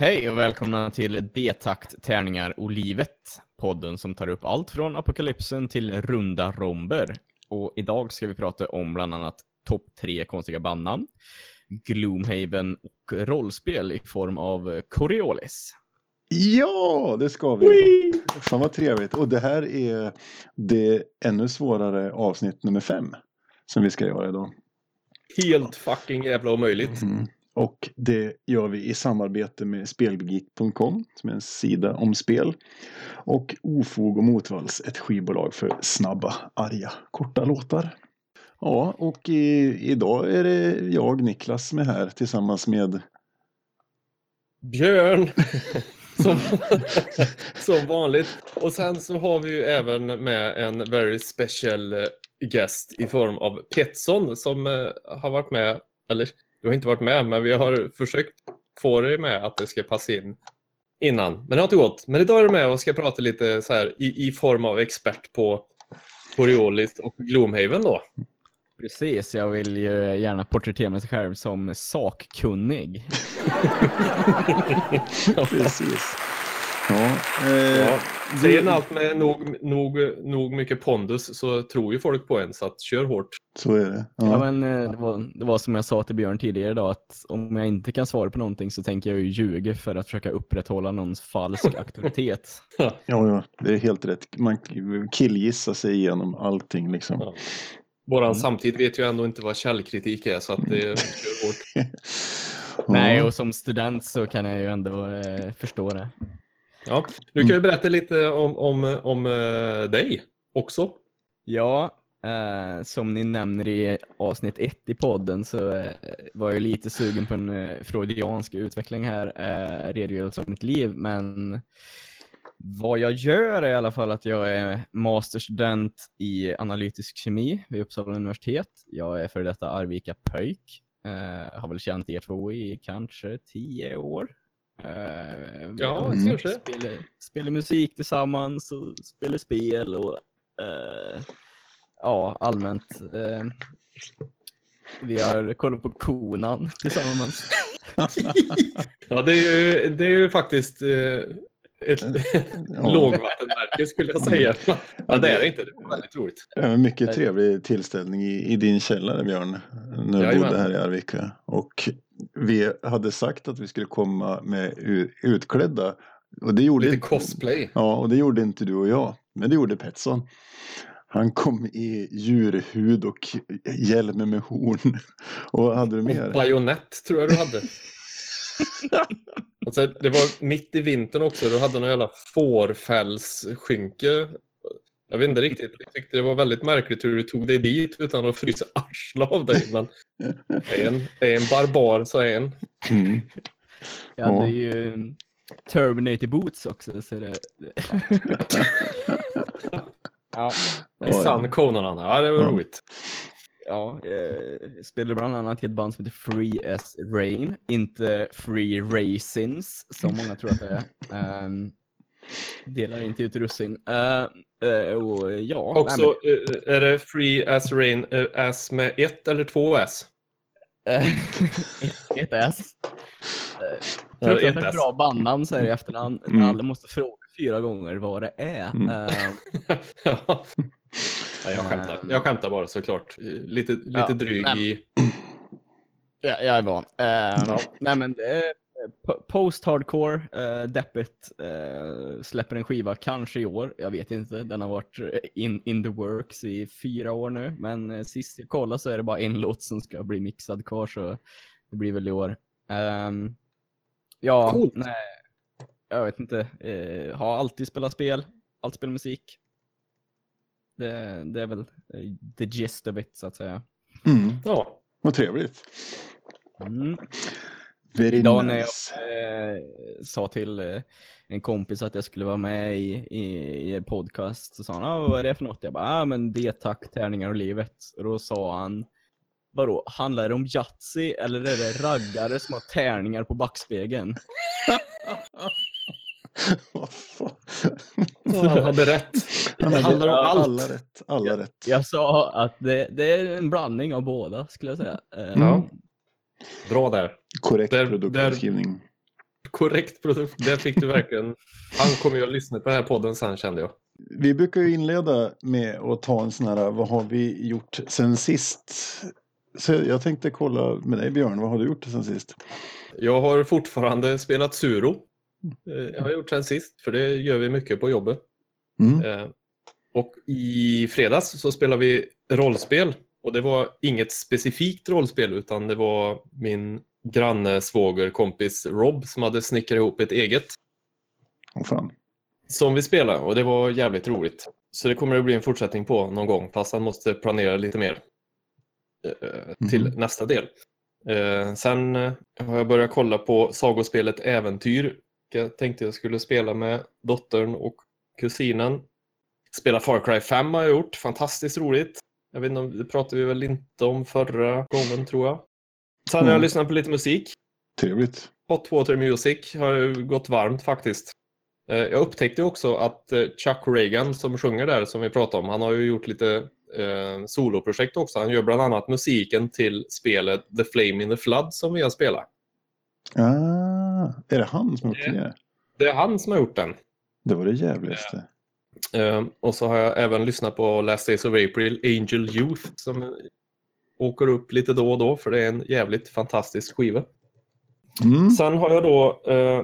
Hej och välkomna till D-takt, tärningar och livet. Podden som tar upp allt från apokalypsen till runda romber. Och idag ska vi prata om bland annat topp tre konstiga bandnamn, Gloomhaven och rollspel i form av Coriolis. Ja, det ska vi. Whee! Fan vad trevligt. Och det här är det ännu svårare avsnitt nummer fem som vi ska göra idag. Helt fucking jävla omöjligt. Mm. Och det gör vi i samarbete med spelgeek.com som är en sida om spel. Och Ofog och Motvalls, ett skivbolag för snabba, arga, korta låtar. Ja, och i, idag är det jag, Niklas, som är här tillsammans med Björn! som, som vanligt. Och sen så har vi ju även med en very special eh, guest i form av Petson som eh, har varit med, eller du har inte varit med, men vi har försökt få dig med att det ska passa in innan. Men det har inte gått. Men idag är du med och ska prata lite så här i, i form av expert på Coriolis och Gloomhaven då. Precis, jag vill ju gärna porträttera mig själv som sakkunnig. Precis. Ja, eh, ja. Säger en allt med nog, nog, nog mycket pondus så tror ju folk på en så att kör hårt. Så är det. Ja, ja men eh, det var, det var som jag sa till Björn tidigare idag att om jag inte kan svara på någonting så tänker jag ju ljuga för att försöka upprätthålla någons falsk auktoritet. ja, ja, det är helt rätt. Man killgissar sig igenom allting liksom. Ja. Våran mm. samtid vet ju ändå inte vad källkritik är så att det kör hårt. Nej, och som student så kan jag ju ändå eh, förstå det. Ja, du kan ju berätta lite om, om, om uh, dig också. Ja, uh, som ni nämner i avsnitt ett i podden så uh, var jag lite sugen på en uh, freudiansk utveckling här, uh, redogörelse av mitt liv, men vad jag gör är i alla fall att jag är masterstudent i analytisk kemi vid Uppsala universitet. Jag är för detta Arvika pöjk. Uh, har väl känt er två i kanske tio år. Uh, ja, mm. kanske. Spelar, spelar musik tillsammans och spelar spel och uh, ja, allmänt. Uh, vi har kollat på Konan tillsammans. ja, det är ju, det är ju faktiskt ett ja. lågvattenmärke skulle jag säga. Ja, det är det inte. Det var väldigt roligt. Mycket trevlig tillställning i, i din källare, Björn, när du bodde här i Arvika. Och vi hade sagt att vi skulle komma med utklädda. Och det gjorde Lite cosplay. Ja, och det gjorde inte du och jag. Men det gjorde Petson. Han kom i djurhud och hjälm med horn. Och hade du mer? bajonett tror jag du hade. alltså, det var mitt i vintern också. Du hade någon jävla fårfällsskynke jag vet inte riktigt. Jag tyckte det var väldigt märkligt hur du tog dig dit utan att frysa arslet av dig. Men är en, är en barbar så är en. Mm. Jag hade ju Terminator Boots också. Så det... ja. I sann Conan. Ja, det var ja. roligt. Ja, jag spelade bland annat i ett band som heter Free as Rain. Inte Free Racins som många tror att det är. Um, delar inte ut russin. Uh, uh, och, ja, Också, men... uh, är det free as rain, uh, as med ett eller två s? ett s. Fruktansvärt bra bandnamn säger i efterhand. Mm. Alla måste fråga fyra gånger vad det är. Mm. ja. jag, skämtar. jag skämtar bara såklart. Lite, lite ja, dryg men... i... Ja, jag är van. ja. Nej, men det Post-hardcore, uh, deppigt, uh, släpper en skiva kanske i år, jag vet inte. Den har varit in, in the works i fyra år nu, men uh, sist jag kollade så är det bara en låt som ska bli mixad kvar, så det blir väl i år. Um, ja, cool. nej, jag vet inte. Uh, har alltid spelat spel, alltid spelat musik. Det, det är väl the gist of it, så att säga. Mm. Ja, vad trevligt. Mm. Very Idag när jag eh, sa till eh, en kompis att jag skulle vara med i, i, i en podcast så sa han, ah, vad är det för något? Jag bara, ah, men det tack, tärningar och livet. Och då sa han, vadå, handlar det om Yatzy eller är det raggare som har tärningar på backspegeln? Vad fan? Han hade rätt. Han handlar om allt. Alla rätt. Alla jag, rätt. Jag sa att det, det, är en blandning av båda skulle jag säga. Mm. Bra där. Korrekt där, produktbeskrivning. Korrekt produkt. Det fick du verkligen. Han kommer ju att lyssna på den här podden sen kände jag. Vi brukar ju inleda med att ta en sån här, vad har vi gjort sen sist? Så jag tänkte kolla med dig Björn, vad har du gjort sen sist? Jag har fortfarande spelat Suro. Eh, Jag har gjort sen sist, för det gör vi mycket på jobbet. Mm. Eh, Och i fredags så spelade vi rollspel. Och det var inget specifikt rollspel utan det var min granne, svåger, kompis Rob som hade snickrat ihop ett eget Åh fan. som vi spelade och det var jävligt roligt. Så det kommer att bli en fortsättning på någon gång fast han måste planera lite mer eh, till Mhm. nästa del. Eh, sen eh, har jag börjat kolla på sagospelet Äventyr. Jag tänkte jag skulle spela med dottern och kusinen. Spela Far Cry 5 har jag gjort, fantastiskt roligt. Jag vet inte, om- det pratade vi väl inte om förra gången tror jag. Sen har jag Mm. lyssnat på lite musik. Trevligt. Hot Water Music har gått varmt faktiskt. Eh, Jag upptäckte också att eh, Chuck Reagan som sjunger där som vi pratade om, han har ju gjort lite eh, soloprojekt också. Han gör bland annat musiken till spelet The Flame in the Flood som vi har spelat. Ah, är det han som har gjort Det- det? Det är han som har gjort den. Det var det jävligaste. Eh, och så har jag även lyssnat på Last Days of April, Angel Youth som åker upp lite då och då för det är en jävligt fantastisk skiva. Mm. Sen har jag då eh,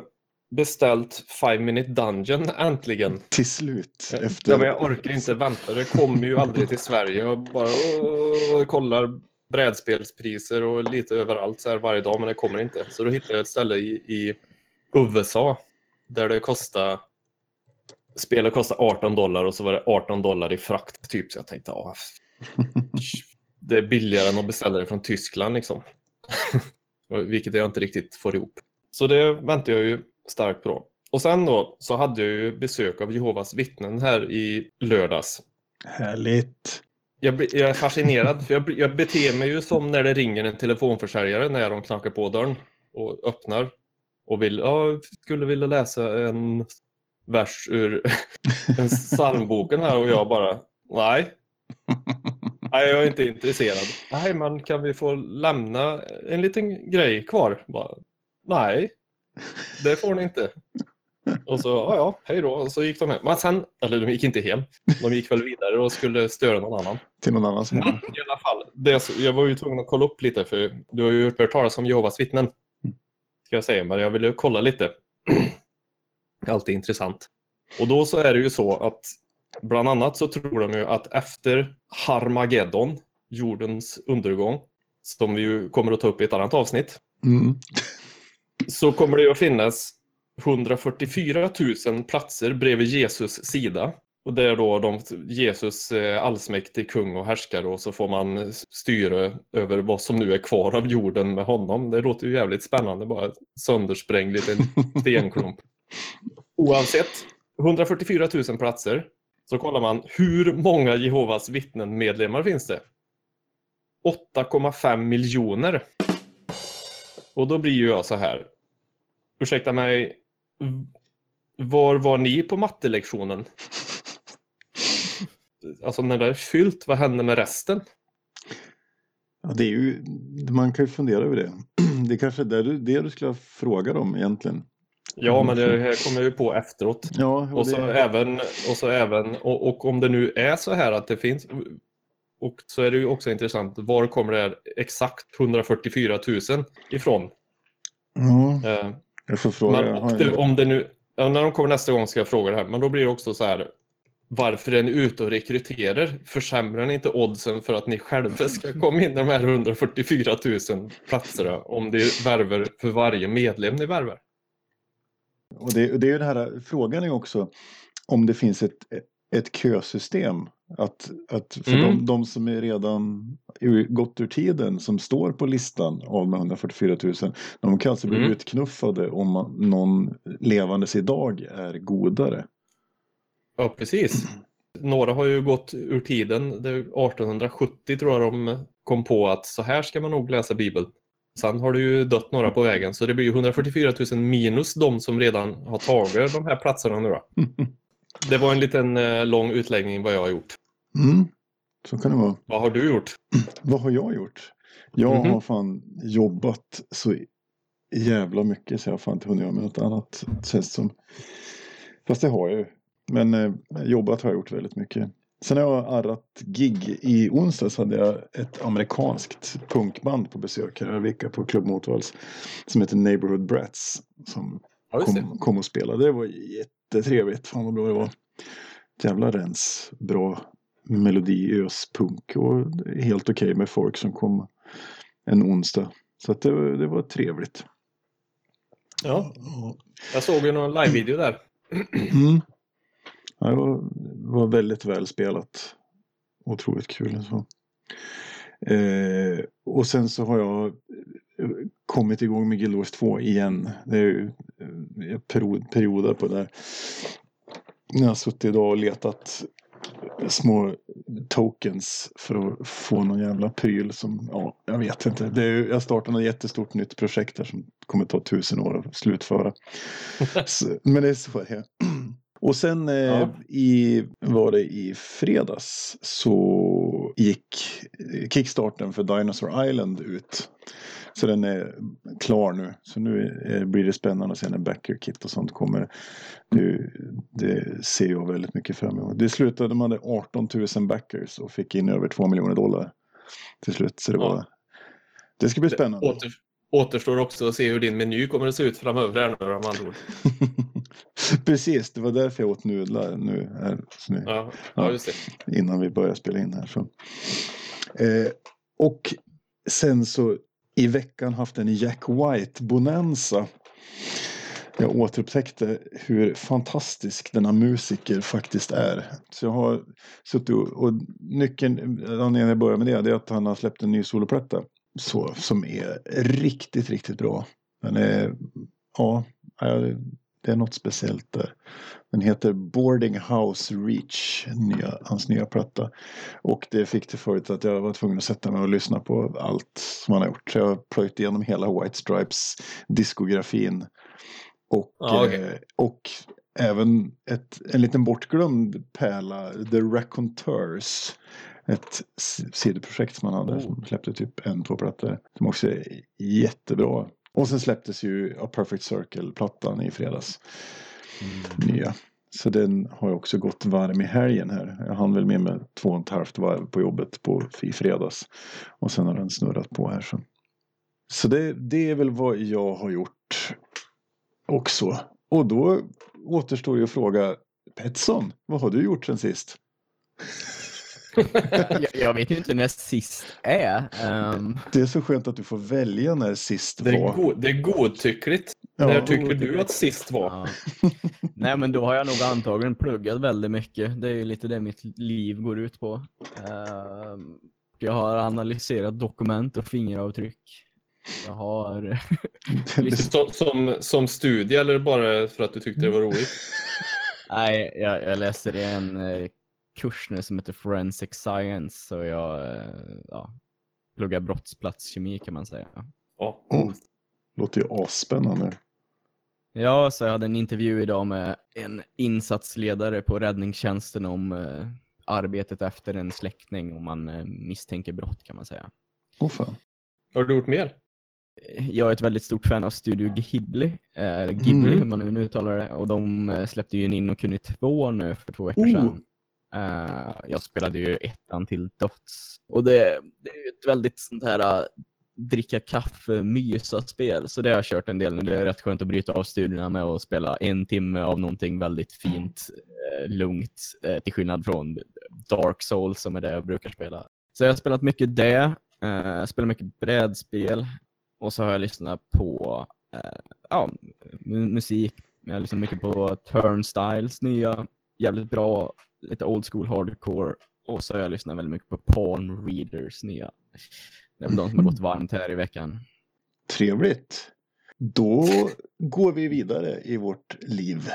beställt Five Minute Dungeon äntligen. Till slut. Ja, Efter... men jag orkar inte vänta. Det kommer ju aldrig till Sverige. Jag bara åh, kollar brädspelspriser och lite överallt så här varje dag, men det kommer inte. Så då hittade jag ett ställe i, i USA där det kostar Spelet kostar 18 dollar och så var det 18 dollar i frakt typ. Så jag tänkte, ja, det är billigare än att beställa det från Tyskland liksom. Vilket jag inte riktigt får ihop. Så det väntar jag ju starkt på. Och sen då så hade jag ju besök av Jehovas vittnen här i lördags. Härligt. Jag, jag är fascinerad, för jag, jag beter mig ju som när det ringer en telefonförsäljare när de knackar på dörren och öppnar och vill, ja, skulle vilja läsa en vers ur en psalmboken här och jag bara, nej. Nej, jag är inte intresserad. Nej, men kan vi få lämna en liten grej kvar? Bara, nej, det får ni inte. Och så, ja, ja, hej då. Och så gick de hem. Men sen, eller de gick inte hem. De gick väl vidare och skulle störa någon annan. Till någon annan som Men i alla fall, det, jag var ju tvungen att kolla upp lite för du har ju hört talas om Jehovas vittnen. Ska jag säga, men jag ville kolla lite. Alltid intressant. Och då så är det ju så att bland annat så tror de ju att efter Harmageddon, jordens undergång, som vi ju kommer att ta upp i ett annat avsnitt, Mm. så kommer det att finnas 144 000 platser bredvid Jesus sida. Och det är då de, Jesus är allsmäktig kung och härskare och så får man styra över vad som nu är kvar av jorden med honom. Det låter ju jävligt spännande, bara söndersprängd liten stenklump. Oavsett, 144 000 platser. Så kollar man hur många Jehovas vittnen medlemmar finns det? 8,5 miljoner. Och då blir ju jag så här. Ursäkta mig. Var var ni på mattelektionen? Alltså när det är fyllt, vad händer med resten? Ja, det är ju, man kan ju fundera över det. Det är kanske är det du skulle fråga dem egentligen. Ja, men det kommer ju på efteråt. Ja, och Och så det, även, och, så även och, och om det nu är så här att det finns, och så är det ju också intressant, var kommer det här exakt 144 000 ifrån? ja, Eh, jag får fråga. Men det, om det nu, ja, när de kommer nästa gång ska jag fråga det här, men då blir det också så här. Varför är ni ute och rekryterar? Försämrar ni inte oddsen för att ni själva ska komma in i de här 144 000 platserna om det värver för varje medlem ni värvar? Och det, det är ju den här frågan är också om det finns ett, ett kösystem. Att, att för Mm. de, de som är redan ur- gått ur tiden som står på listan av de 144 000. De kan alltså bli Mm. utknuffade om någon levandes idag är godare. Ja, precis. Några har ju gått ur tiden. Det är 1870 tror jag de kom på att så här ska man nog läsa Bibeln. Sen har det ju dött några på vägen, så det blir ju 144 000 minus de som redan har tagit de här platserna nu då. Det var en liten eh, lång utläggning vad jag har gjort. Mm. Så kan det vara. Vad har du gjort? Vad har jag gjort? Jag Mhm. har fan jobbat så jävla mycket så jag har fan inte hunnit göra med något annat. Känns som. Fast det har jag ju. Men eh, jobbat har jag gjort väldigt mycket. Sen har jag arrat gig. I onsdags hade jag ett amerikanskt punkband på besök här i vecka på Klubb Motvalls. Som heter Neighborhood Brats. Som Ja, kom, kom och spelade. Det var jättetrevligt. Fan vad bra det var. Jävla rens. Bra melodiös punk. Och helt okej med folk som kom en onsdag. Så att det, var- det var trevligt. Ja, Ja. jag såg ju någon live-video där. Mm. Ja, det var, var väldigt väl spelat. Otroligt kul. Så. Eh, och sen så har jag eh, kommit igång med Guild Wars 2 igen. Det är ju eh, period, perioder på det där. Jag har suttit idag och letat små tokens för att få någon jävla pryl som, ja, jag vet inte. Det är, jag startade ett jättestort nytt projekt här som kommer ta tusen år att slutföra. Så, men det är så det är. Och sen eh, Ja. i, var det i fredags så gick eh, kickstarten för Dinosaur Island ut. Så den är klar nu. Så nu eh, blir det spännande att se när backer kit och sånt kommer. Det, det ser jag väldigt mycket fram emot. Det slutade med 18 000 backers och fick in över 2 miljoner dollar till slut. Så det Ja. var det ska bli spännande. Åter, återstår också att se hur din meny kommer att se ut framöver här nu, om andra ord. Precis, det var därför jag åt nudlar nu, här, nu Ja, ja, just det. innan vi börjar spela in här. Så. Eh, och sen så i veckan haft en Jack White-bonanza. Jag återupptäckte hur fantastisk denna musiker faktiskt är. Så jag har suttit och, och nyckeln, anledningen jag börjar med det, det är att han har släppt en ny soloplatta. Så, som är riktigt, riktigt bra. Den är, ja, det är något speciellt där. Den heter Boarding House Reach, nya, hans nya platta. Och det fick till följd att jag var tvungen att sätta mig och lyssna på allt som han har gjort. Så jag har plöjt igenom hela White Stripes diskografin. Och, Ja, okej. eh, och även ett, en liten bortglömd pärla, The Raconteurs. Ett sidoprojekt som han hade Oh. som släppte typ en, två plattor. Som också är jättebra. Och sen släpptes ju A Perfect Circle-plattan i fredags. Nya. Så den har jag också gått varm i helgen här. Jag hann väl med med två och ett halvt varv på jobbet på, i fredags. Och sen har den snurrat på här. Så, så det, det är väl vad jag har gjort också. Och då återstår ju att fråga Petson, vad har du gjort sen sist? jag, jag vet ju inte när sist är. Ehm, Det är så skönt att du får välja när sist Det är, var. go- det är godtyckligt. Ja, När tycker godtyckligt. du att sist var? ja. Nej men då har jag nog antagligen pluggat väldigt mycket. Det är ju lite det mitt liv går ut på. Ehm, jag har analyserat dokument och fingeravtryck. Jag har... Som, som, som studie eller bara för att du tyckte det var roligt? Nej, jag, jag läser en eh, kurs nu som heter Forensic Science. Så jag eh, ja, pluggar brottsplatskemi kan man säga. Ja. Oh, låter ju asspännande. Ja, så jag hade en intervju idag med en insatsledare på räddningstjänsten om eh, arbetet efter en släckning om man eh, misstänker brott kan man säga. Åh fan. Har du gjort mer? Jag är ett väldigt stort fan av Studio Ghibli, eh, Ghibli Mm. hur man nu uttalar det, och de eh, släppte ju en In och Kunnig 2 nu för två veckor Oh. sedan. Uh, jag spelade ju ettan till döds. Och det, det är ju ett väldigt sånt här uh, dricka kaffe, mysa spel. Så det har jag kört en del nu. Det är rätt skönt att bryta av studierna med att spela en timme av någonting väldigt fint, uh, lugnt, till skillnad från Dark Souls som är det jag brukar spela. Så jag har spelat mycket det, Jag spelar mycket brädspel och så har jag lyssnat på ja, musik. Jag har lyssnat mycket på Turnstiles nya, jävligt bra, lite old school hardcore. Och så har jag lyssnat väldigt mycket på palm Readers nya. Det är väl de som har gått varmt här i veckan. Trevligt. Då går vi vidare i vårt liv.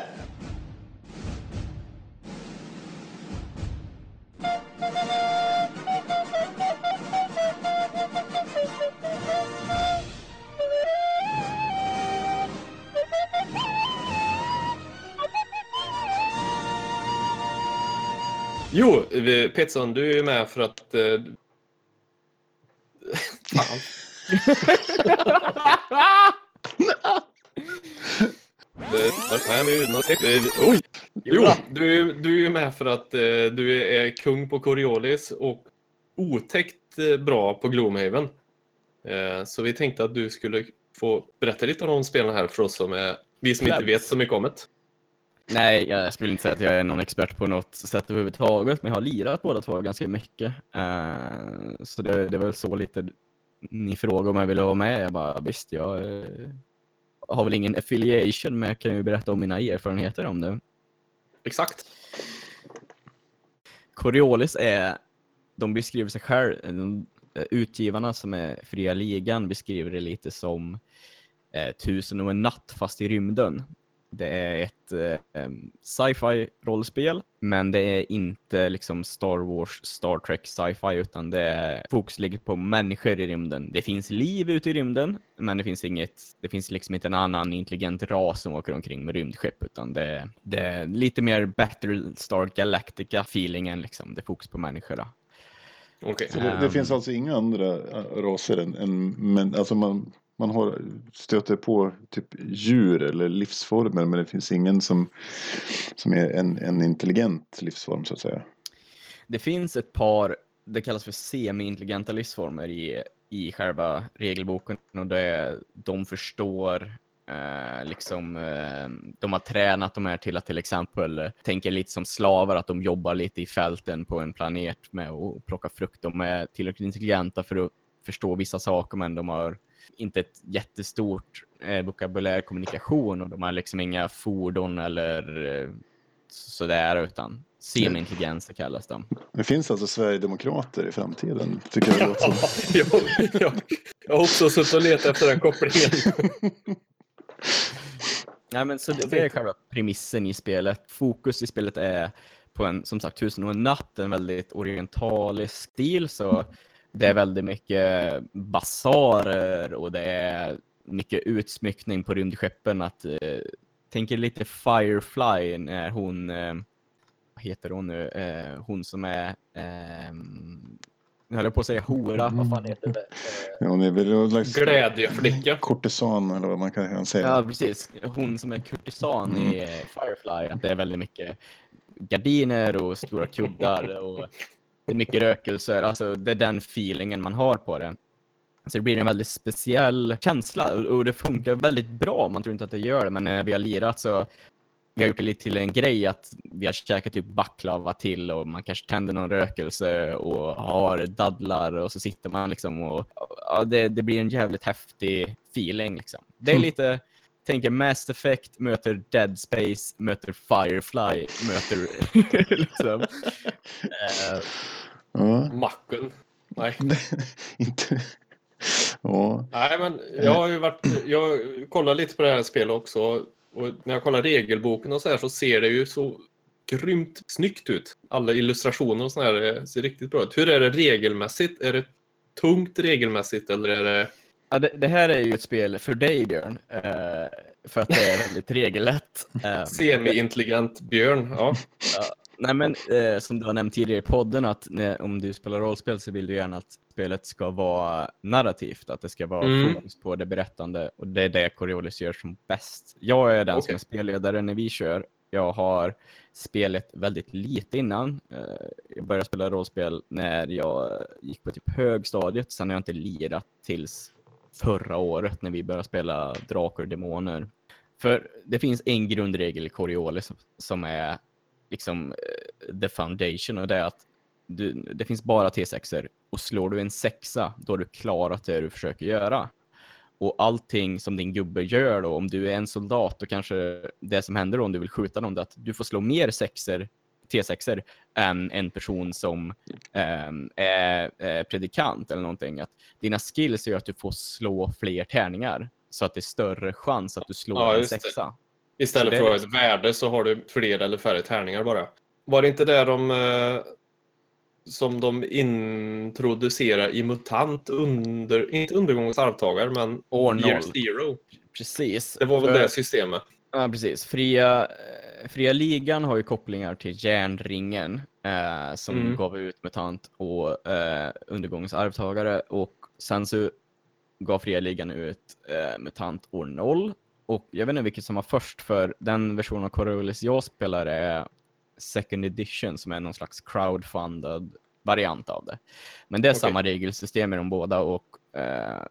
Jo, Petson, du är med för att... Eh... Fan. Oj! Jo, du, du är med för att eh, du är kung på Coriolis och otäckt eh, bra på Gloomhaven. Eh, så vi tänkte att du skulle få berätta lite om de spelarna här för oss som är, vi som inte vet så mycket om det. Nej, jag skulle inte säga att jag är någon expert på något sätt överhuvudtaget, men jag har lirat båda två ganska mycket. Uh, så det, det var väl så lite ni frågade om jag ville vara med. Jag bara, visst, jag uh, har väl ingen affiliation, men jag kan ju berätta om mina erfarenheter om det. Exakt. Coriolis är, de beskriver sig själv, de, utgivarna som är Fria Ligan beskriver det lite som eh, Tusen och en natt fast i rymden. Det är ett eh, sci-fi rollspel, men det är inte liksom Star Wars, Star Trek sci-fi, utan det är fokus ligger på människor i rymden. Det finns liv ute i rymden, men det finns inget, det finns liksom inte en annan intelligent ras som åker omkring med rymdskepp, utan det, det är lite mer Battlestar Galactica-feelingen, liksom. Det är fokus på människor. Okay. Så det, det, finns alltså inga andra raser än, än men, alltså man, man har, stöter på typ djur eller livsformer men det finns ingen som, som är en, en intelligent livsform så att säga. Det finns ett par, det kallas för semi-intelligenta livsformer i, i själva regelboken och det de förstår Eh, liksom, eh, de har tränat de här till att till exempel eh, tänka lite som slavar, att de jobbar lite i fälten på en planet med att plocka frukt. De är tillräckligt intelligenta för att förstå vissa saker, men de har inte ett jättestort eh, vokabulär kommunikation och de har liksom inga fordon eller eh, sådär, utan semi-intelligenser kallas de. Det finns alltså Sverigedemokrater i framtiden, tycker jag. Ja, jag, jag, jag har också suttit och letat efter den kopplingen. Nej, men så det, det är själva premissen i spelet. Fokus i spelet är på en, som sagt, Tusen och en natt, en väldigt orientalisk stil. Så det är väldigt mycket basarer och det är mycket utsmyckning på rymdskeppen. Att, eh, tänker lite Firefly när hon, eh, vad heter hon nu, eh, hon som är eh, nu höll jag på att säga hora, vad fan heter det? Ja, hon är väl Glädjeflicka. Kortisan eller vad man kan säga. Ja, precis. Hon som är kurtisan mm. i Firefly. Att det är väldigt mycket gardiner och stora kuddar och det är mycket rökelser. Alltså, det är den feelingen man har på det. Så det blir en väldigt speciell känsla och det funkar väldigt bra. Man tror inte att det gör det, men när vi har lirat så vi har gjort det lite till en grej att vi har käkat typ baklava till och man kanske tänder någon rökelse och har dadlar och så sitter man liksom och ja, det, det blir en jävligt häftig feeling liksom. Det är mm. lite, tänker Mass Effect möter Dead Space möter Firefly möter liksom. uh, ja. Macken. Nej. inte. Ja. Nej, men jag har ju varit, jag kollar lite på det här spelet också och när jag kollar regelboken och så här så ser det ju så grymt snyggt ut. Alla illustrationer och sådär eh, ser riktigt bra ut. Hur är det regelmässigt? Är det tungt regelmässigt eller är det... Ja, det, det här är ju ett spel för dig Björn. Uh, för att det är väldigt regellätt. Uh, Semi-intelligent Björn, ja. Uh, nej men uh, som du har nämnt tidigare i podden att när, om du spelar rollspel så vill du gärna att spelet ska vara narrativt, att det ska vara mm. fokus på det berättande och det är det Coriolis gör som bäst. Jag är den okay. som är spelledare när vi kör. Jag har spelet väldigt lite innan. Eh, jag började spela rollspel när jag gick på typ högstadiet. Sen har jag inte lirat tills förra året när vi började spela Drakar och Demoner. För det finns en grundregel i Coriolis som är liksom eh, the foundation och det är att du, det finns bara T6er och slår du en sexa då har du klarat det du försöker göra. Och allting som din gubbe gör då, om du är en soldat, då kanske det som händer då, om du vill skjuta någon, är att du får slå mer sexer, T6er än en person som ähm, är, predikant eller någonting. Att dina skills gör att du får slå fler tärningar så att det är större chans att du slår ja, en sexa. Det. Istället för att ha ett värde så har du fler eller färre tärningar bara. Var det inte där de eh, som de introducerar i MUTANT under, inte undergångens arvtagare, men År Year Zero. Precis. Det var väl För, det systemet. Ja, precis. Fria, Fria Ligan har ju kopplingar till järnringen eh, som mm. gav ut MUTANT och eh, undergångens arvtagare och sen så gav fria ligan ut eh, MUTANT år 0. Och jag vet inte vilket som var först, för den version av Coriolis jag spelar är second edition, som är någon slags crowdfunded variant av det. Men det är Okej. samma regelsystem i de båda och eh,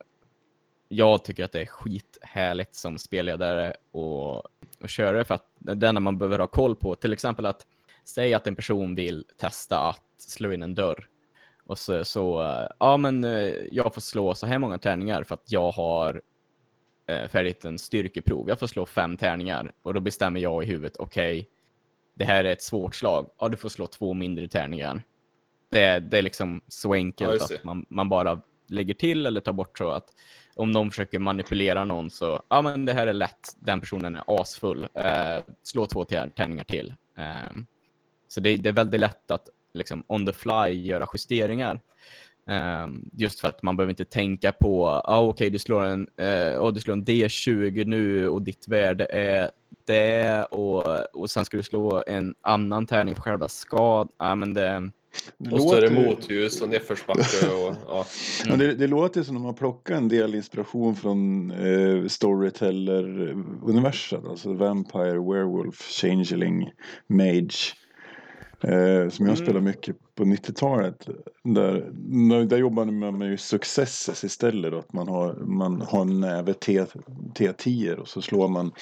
jag tycker att det är skithärligt som spelledare och, och köra det för att det enda man behöver ha koll på, till exempel att säga att en person vill testa att slå in en dörr och så, så eh, ja men eh, jag får slå så här många tärningar för att jag har eh, färdigt en styrkeprov. Jag får slå fem tärningar och då bestämmer jag i huvudet, okej, det här är ett svårt slag. Ja, du får slå två mindre tärningar. Det, är- det är liksom så Ja, enkelt det. att man, man bara lägger till eller tar bort så att om någon försöker manipulera någon så, ja men det här är lätt, den personen är asfull, eh, slå två tärningar till. Eh, så det, det är väldigt lätt att liksom on the fly göra justeringar. Eh, just för att man behöver inte tänka på, ah, okej du, slår en, eh, oh, du slår en D20 nu och ditt värde är det och, och sen ska du slå en annan tärning för själva skadan. Ah, men det, det Och låter- motljus och nedförsbacke och ja. Ja, det, det låter som att de har plockat en del inspiration från eh, Storyteller-universum. Alltså Vampire, Werewolf, Changeling, Mage. Eh, som jag Mm. spelade mycket på 90-talet. Där, där- jobbar man med successes istället. Då, att man har, man har en näve T, T10 och så slår man,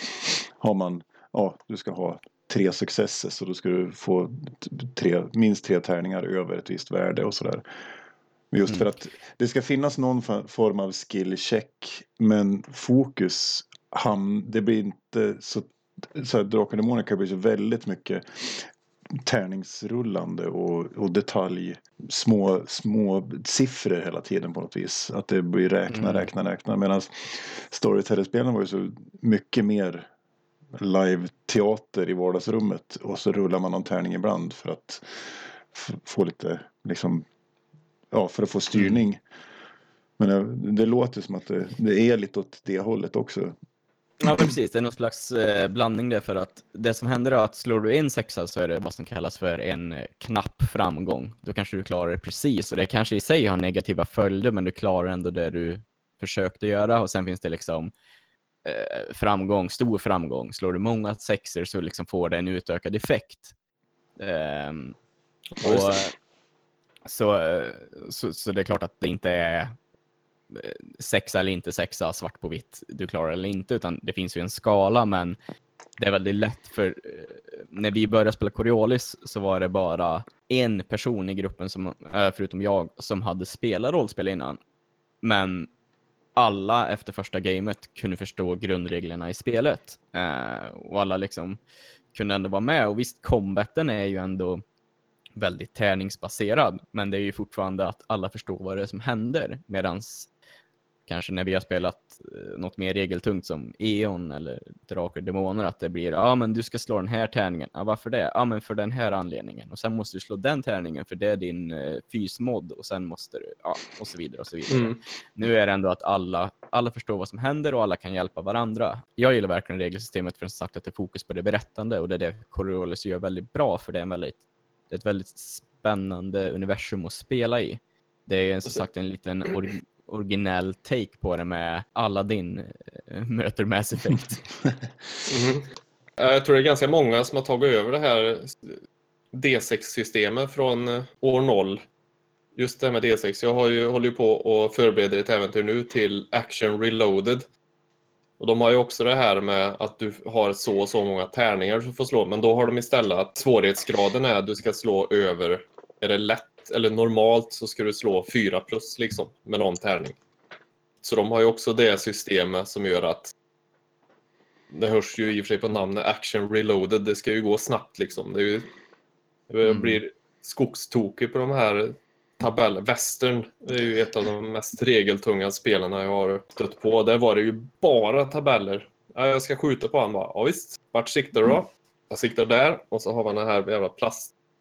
har man, ja du ska ha tre successes och då ska du få tre, minst tre tärningar över ett visst värde och sådär. Just Mm. för att det ska finnas någon form av skill check men fokus ham, det blir inte så, så här, Drakar och Demoner kan bli så väldigt mycket tärningsrullande och, och detalj små, små siffror hela tiden på något vis. Att det blir räkna, Mm. räkna, räkna. Medan Storyteller-spelen var ju så mycket mer live-teater i vardagsrummet och så rullar man någon tärning ibland för att få lite liksom ja, för att få styrning. Men det, det låter som att det, det är lite åt det hållet också. Ja, precis. Det är någon slags eh, blandning där för att det som händer är att slår du in sexa så är det vad som kallas för en eh, knapp framgång. Då kanske du klarar det precis och det kanske i sig har negativa följder men du klarar ändå det du försökte göra och sen finns det liksom eh, framgång, stor framgång. Slår du många sexor så liksom får det en utökad effekt. Just och, så, eh, så, så det är klart att det inte är eh, sexa eller inte sexa, svart på vitt, du klarar eller inte, utan det finns ju en skala, men det är väldigt lätt för eh, när vi började spela Coriolis så var det bara en person i gruppen, som, eh, förutom jag, som hade spelat rollspel innan. Men alla efter första gamet kunde förstå grundreglerna i spelet. Eh, och alla liksom kunde ändå vara med. Och visst, combaten är ju ändå väldigt tärningsbaserad, men det är ju fortfarande att alla förstår vad det är som händer. Medans kanske när vi har spelat eh, något mer regeltungt som E.ON eller Drakar och Demoner, att det blir ja men du ska slå den här tärningen. Ja, varför det? Ja men för den här anledningen. Och sen måste du slå den tärningen för det är din eh, fysmod och sen måste du, ja och så vidare och så vidare. Mm. Nu är det ändå att alla, alla förstår vad som händer och alla kan hjälpa varandra. Jag gillar verkligen regelsystemet för som sagt att det är fokus på det berättande och det är det Coriolis gör väldigt bra för det är, en väldigt, det är ett väldigt spännande universum att spela i. Det är som sagt en liten originell take på det med Aladdin äh, möter Mass Effect. Eh, Jag tror det är ganska många som har tagit över det här D6-systemet från eh, år 0. Just det här med D6. Jag har ju, håller ju på och förbereder ett äventyr nu till Action Reloaded. Och de har ju också det här med att du har så och så många tärningar du får slå. Men då har de istället att svårighetsgraden är att du ska slå över, är det lätt eller normalt så ska du slå 4 plus liksom med någon tärning. Så de har ju också det systemet som gör att det hörs ju i och för sig på namnet Action Reloaded. Det ska ju gå snabbt liksom. Det ju, jag Mm. blir skogstokig på de här tabeller. Western det är ju ett av de mest regeltunga spelarna jag har stött på. Där var det ju bara tabeller. Ja, jag ska skjuta på honom bara. Ja, visst. Vart siktar du då? Jag siktar där. Och så har man den här jävla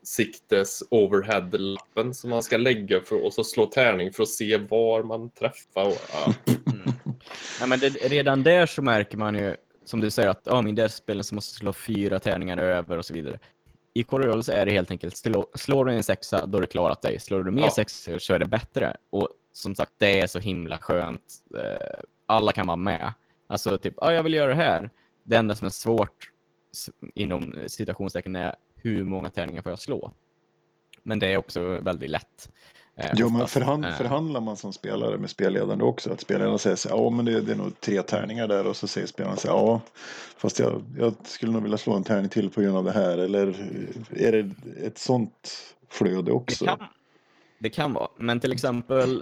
plastsiktes overhead-lappen som man ska lägga för och så slå tärning för att se var man träffar. Och, ja. Mm. Ja, men det, redan där så märker man ju, som du säger, att ja, här spelet så måste du slå fyra tärningar över och så vidare. I Coriolis är det helt enkelt, slå, slår du en sexa, då är det klarat dig. Slår du mer Ja. sexor så är det bättre. Och som sagt, det är så himla skönt. Eh, alla kan vara med. Alltså typ, ja, jag vill göra det här. Det enda som är svårt inom citationstecken är hur många tärningar får jag slå? Men det är också väldigt lätt. eh, Ja, men förhand, Eh, förhandlar man som spelare med spelledaren också? Att spelaren säger så ja men det, det är nog tre tärningar där och så säger spelaren så ja fast jag, jag skulle nog vilja slå en tärning till på grund av det här. Eller är det ett sånt flöde Det också? kan, det kan vara, men till exempel eh,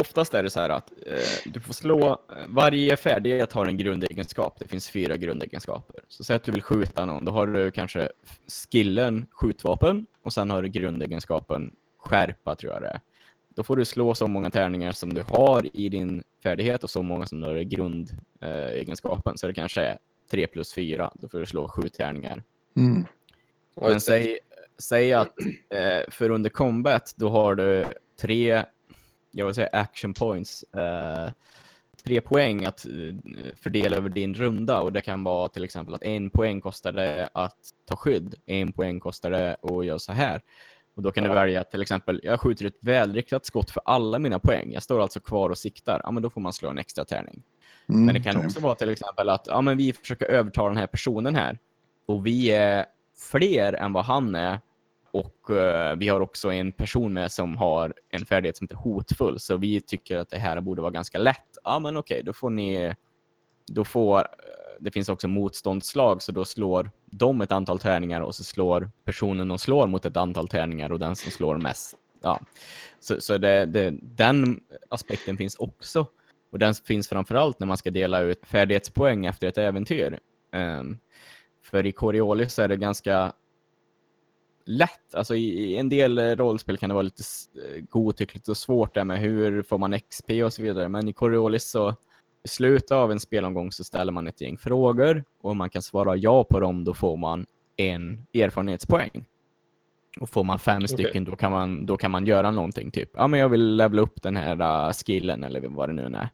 oftast är det så här att eh, du får slå, eh, varje färdighet har en grundegenskap. Det finns fyra grundegenskaper. Så säg att du vill skjuta någon, då har du kanske skillen skjutvapen och sen har du grundegenskapen skärpa tror jag det är. Då får du slå så många tärningar som du har i din färdighet och så många som du har i grundegenskapen. Så det kanske är 3 plus 4, då får du slå sju tärningar. Mm. Men säg, säg att eh, för under combat då har du tre, jag vill säga action points, eh, tre poäng att eh, fördela över din runda och det kan vara till exempel att en poäng kostar det att ta skydd, en poäng kostar det att göra så här. Och då kan du Ja. välja till exempel, jag skjuter ett välriktat skott för alla mina poäng. Jag står alltså kvar och siktar. Ja, men då får man slå en extra tärning. Mm, Men det kan okej. också vara till exempel att ja, men vi försöker övertala den här personen här och vi är fler än vad han är och eh, vi har också en person med som har en färdighet som heter hotfull så vi tycker att det här borde vara ganska lätt. Ja men okej, då får ni då får eh, det finns också motståndslag så då slår de ett antal tärningar och så slår personen de slår mot ett antal tärningar och den som slår mest. Ja. Så, så det, det, den aspekten finns också. Och den finns framförallt när man ska dela ut färdighetspoäng efter ett äventyr. Um, för i Coriolis så är det ganska lätt. Alltså i, i en del eh, rollspel kan det vara lite eh, godtyckligt och svårt där med hur får man XP och så vidare. Men i Coriolis så i slutet av en spelomgång så ställer man ett gäng frågor och om man kan svara ja på dem då får man en erfarenhetspoäng. Och får man fem Okej. stycken då kan, man, då kan man göra någonting. Typ, ja men jag vill levela upp den här uh, skillen eller vad det nu är.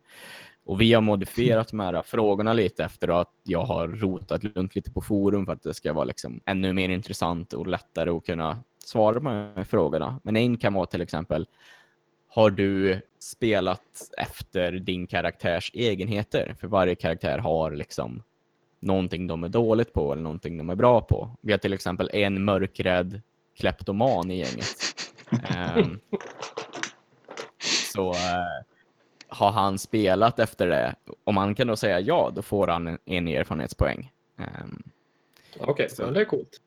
Och vi har modifierat de här frågorna lite efter att jag har rotat runt lite på forum för att det ska vara liksom ännu mer intressant och lättare att kunna svara på de här frågorna. Men en kan vara till exempel, har du spelat efter din karaktärs egenheter? För varje karaktär har liksom någonting de är dåligt på eller någonting de är bra på. Vi har till exempel en mörkrädd kleptoman i gänget. Ehm, så eh, har han spelat efter det, om han kan då säga ja, då får han en, en erfarenhetspoäng. Ehm, Okej, så- ja, det är coolt.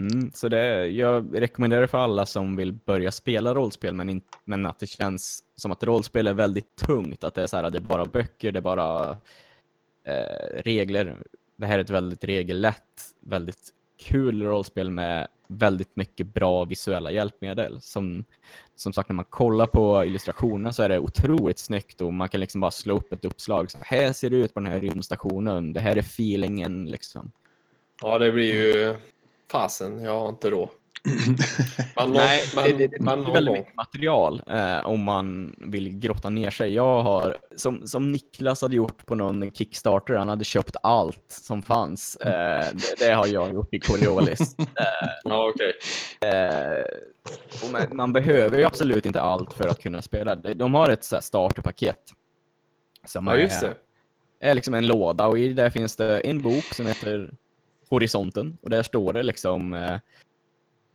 Mm, så det, jag rekommenderar för alla som vill börja spela rollspel men, in, men att det känns som att rollspel är väldigt tungt. Att det är så här, det är bara böcker, det är bara eh, regler. Det här är ett väldigt regellätt, väldigt kul rollspel med väldigt mycket bra visuella hjälpmedel. Som, som sagt, när man kollar på illustrationerna så är det otroligt snyggt och man kan liksom bara slå upp ett uppslag. Så här ser det ut på den här rymdstationen. Det här är feelingen liksom. Ja, det blir ju fasen. Jag har inte råd. Man, Nej, man, det, det, det man, är någon väldigt mycket material eh, om man vill grotta ner sig. Jag har, som, som Niklas hade gjort på någon Kickstarter, han hade köpt allt som fanns. Eh, det, det har jag gjort i Coriolis. Ja, okej. Eh, och man, man behöver ju absolut inte allt för att kunna spela. De har ett så här starterpaket. Som Ja, just det. är liksom en låda och i där finns det en bok som heter Horisonten och där står det liksom eh,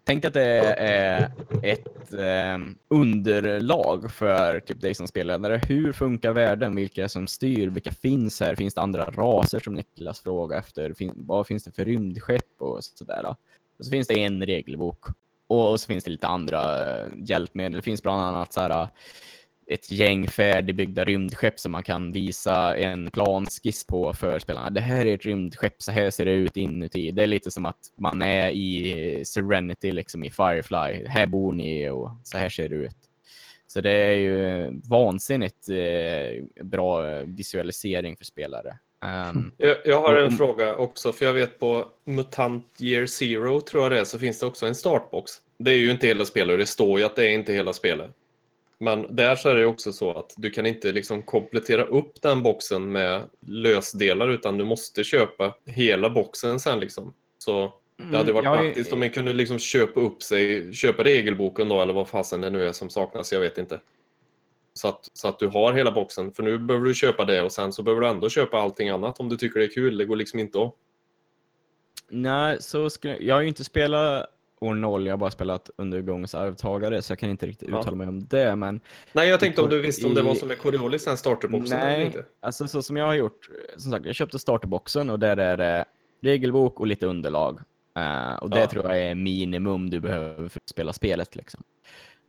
Tänk att det är ett eh, underlag för typ dig som spelledare. Hur funkar världen? Vilka är som styr? Vilka finns här? Finns det andra raser som Niklas frågar efter? Fin vad finns det för rymdskepp och sådär? Och så finns det en regelbok och, så finns det lite andra eh, hjälpmedel. Det finns bland annat så här, ett gäng färdigbyggda rymdskepp som man kan visa en planskiss på för spelarna. Det här är ett rymdskepp, så här ser det ut inuti. Det är lite som att man är i Serenity, liksom i Firefly. Här bor ni och så här ser det ut. Så det är ju vansinnigt eh, bra visualisering för spelare. Um, Jag, jag har en Om- fråga också, för jag vet på Mutant Year Zero, tror jag det är, så finns det också en startbox. Det är ju inte hela spelet, och det står ju att det är inte hela spelet. Men där så är det också så att du kan inte liksom komplettera upp den boxen med lösdelar, utan du måste köpa hela boxen sen liksom. Så det hade varit jag är- praktiskt om man kunde liksom köpa upp sig, köpa regelboken då, eller vad fasen det nu är som saknas, jag vet inte. Så att, så att du har hela boxen. För nu behöver du köpa det och sen så behöver du ändå köpa allting annat om du tycker det är kul. Det går liksom inte att. Nej, så skulle, jag har ju inte spelat år 0, jag har bara spelat undergångens arvtagare så jag kan inte riktigt Ja. uttala mig om det. Men Nej, jag tänkte om du visste om det var som med Coriolis, den starterboxen. eller Nej, inte. alltså så som jag har gjort, som sagt, jag köpte starterboxen och där är det regelbok och lite underlag. Eh, och det Ja. tror jag är minimum du behöver för att spela spelet. Liksom.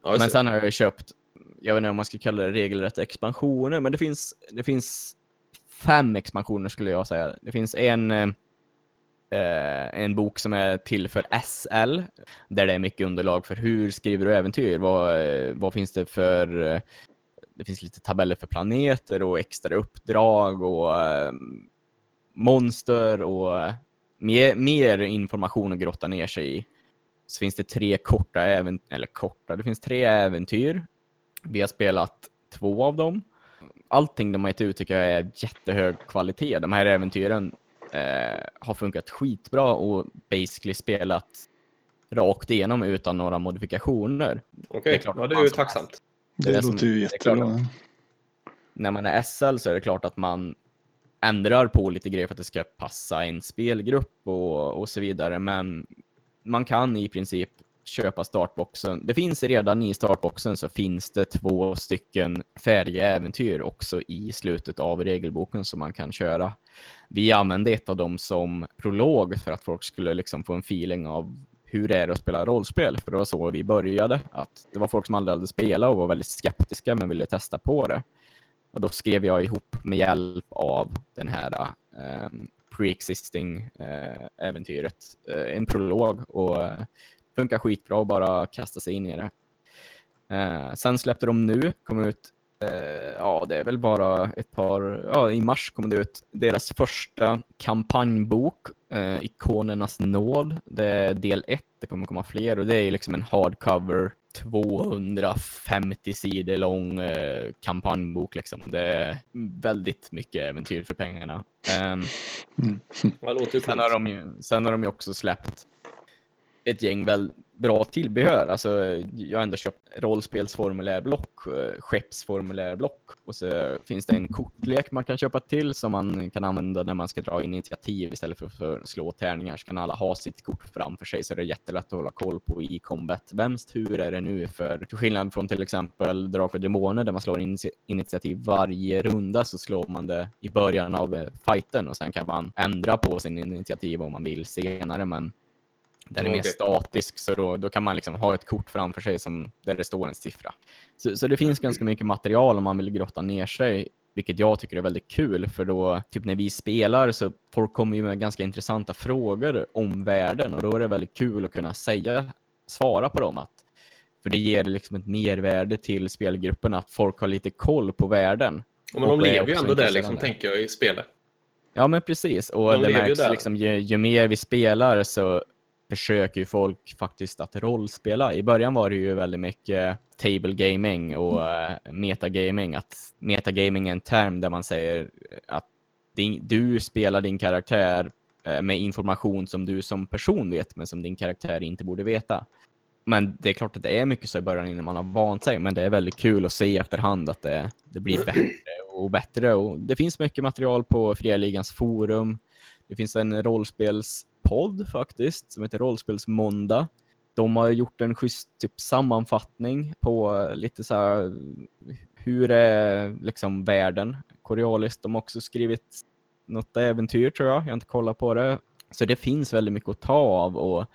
Ja, Men sen har jag köpt, jag vet inte om man ska kalla det regelrätta expansioner, men det finns, det finns fem expansioner skulle jag säga. Det finns en, eh, en bok som är till för SL, där det är mycket underlag för hur skriver du äventyr? Vad, eh, vad finns det för eh, det finns lite tabeller för planeter och extra uppdrag och eh, monster och eh, mer, mer information att grotta ner sig i. Så finns det tre korta äventyr, eller korta, det finns tre äventyr. Vi har spelat två av dem. Allting de har gett ut tycker jag är jättehög kvalitet. De här äventyren eh, har funkat skitbra och basically spelat rakt igenom utan några modifikationer. Okej, det är klart ja, det är ju tacksamt. Det, det som- låter ju jättebra. när man är SL så är det klart att man ändrar på lite grejer för att det ska passa en spelgrupp och, och så vidare. Men man kan i princip köpa startboxen. Det finns redan i startboxen så finns det två stycken färdiga äventyr också i slutet av regelboken som man kan köra. Vi använde ett av dem som prolog för att folk skulle liksom få en feeling av hur det är att spela rollspel. För det var så vi började. Att det var folk som aldrig hade spelat och var väldigt skeptiska men ville testa på det. Och då skrev jag ihop med hjälp av den här um, pre-existing eh, äventyret eh, en prolog och uh, funkar skitbra att bara kasta sig in i det. Eh, sen släppte de nu, kom ut, ja det är väl bara ett par, ja i mars kom det ut deras första kampanjbok, eh, Ikonernas nåd. Det är del ett, det kommer komma fler och det är liksom en hardcover 250 sidor lång eh, kampanjbok. Liksom. Det är väldigt mycket äventyr för pengarna. Ju sen, har de ju, sen har de ju också släppt ett gäng väl bra tillbehör. Alltså, jag har ändå köpt rollspelsformulärblock, eh, skeppsformulärblock och så finns det en kortlek man kan köpa till som man kan använda när man ska dra initiativ istället för, för att slå tärningar. Så kan alla ha sitt kort framför sig så det är jättelätt att hålla koll på i combat. Vems tur är det nu? För till skillnad från till exempel Drakar och Demoner där man slår in initiativ varje runda så slår man det i början av eh, fighten och sen kan man ändra på sin initiativ om man vill senare. Men den är mer Okej. statisk så då, då kan man liksom ha ett kort framför sig som, där det står en siffra. Så, så det finns ganska mycket material om man vill grotta ner sig, vilket jag tycker är väldigt kul för då, typ när vi spelar så folk kommer ju med ganska intressanta frågor om världen och då är det väldigt kul att kunna säga, svara på dem. Att, för det ger liksom ett mervärde till spelgruppen att folk har lite koll på världen. Ja, Men de lever ju ändå där liksom, tänker jag, i spelet. Ja, men precis. Och De det märks liksom, ju, ju mer vi spelar så försöker ju folk faktiskt att rollspela. I början var det ju väldigt mycket table gaming och uh, metagaming. Att metagaming är en term där man säger att din, du spelar din karaktär eh, med information som du som person vet, men som din karaktär inte borde veta. Men det är klart att det är mycket så i början innan man har vant sig, men det är väldigt kul att se efterhand att det, det blir bättre och bättre. Och det finns mycket material på Fria Ligans forum. Det finns en podd faktiskt som heter Rollspelsmåndag. De har gjort en schysst typ, sammanfattning på eh, lite så här hur är liksom världen korealiskt. De har också skrivit något äventyr tror jag. Jag har inte kollat på det. Så det finns väldigt mycket att ta av och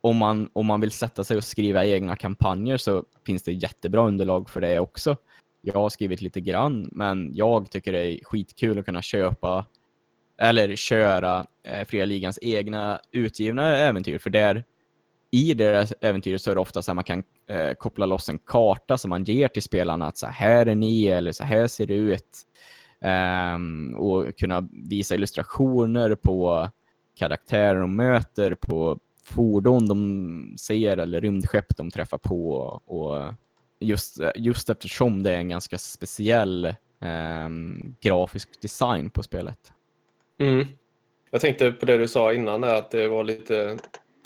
om man, om man vill sätta sig och skriva egna kampanjer så finns det jättebra underlag för det också. Jag har skrivit lite grann, men jag tycker det är skitkul att kunna köpa eller köra eh, Fria Ligans egna utgivna äventyr. För där i deras äventyr så är det ofta så att man kan eh, koppla loss en karta som man ger till spelarna att så här är ni eller så här ser det ut. Um, och kunna visa illustrationer på karaktärer de möter, på fordon de ser eller rymdskepp de träffar på. Och just, just eftersom det är en ganska speciell um, grafisk design på spelet. Mm. Jag tänkte på det du sa innan, där, att det var lite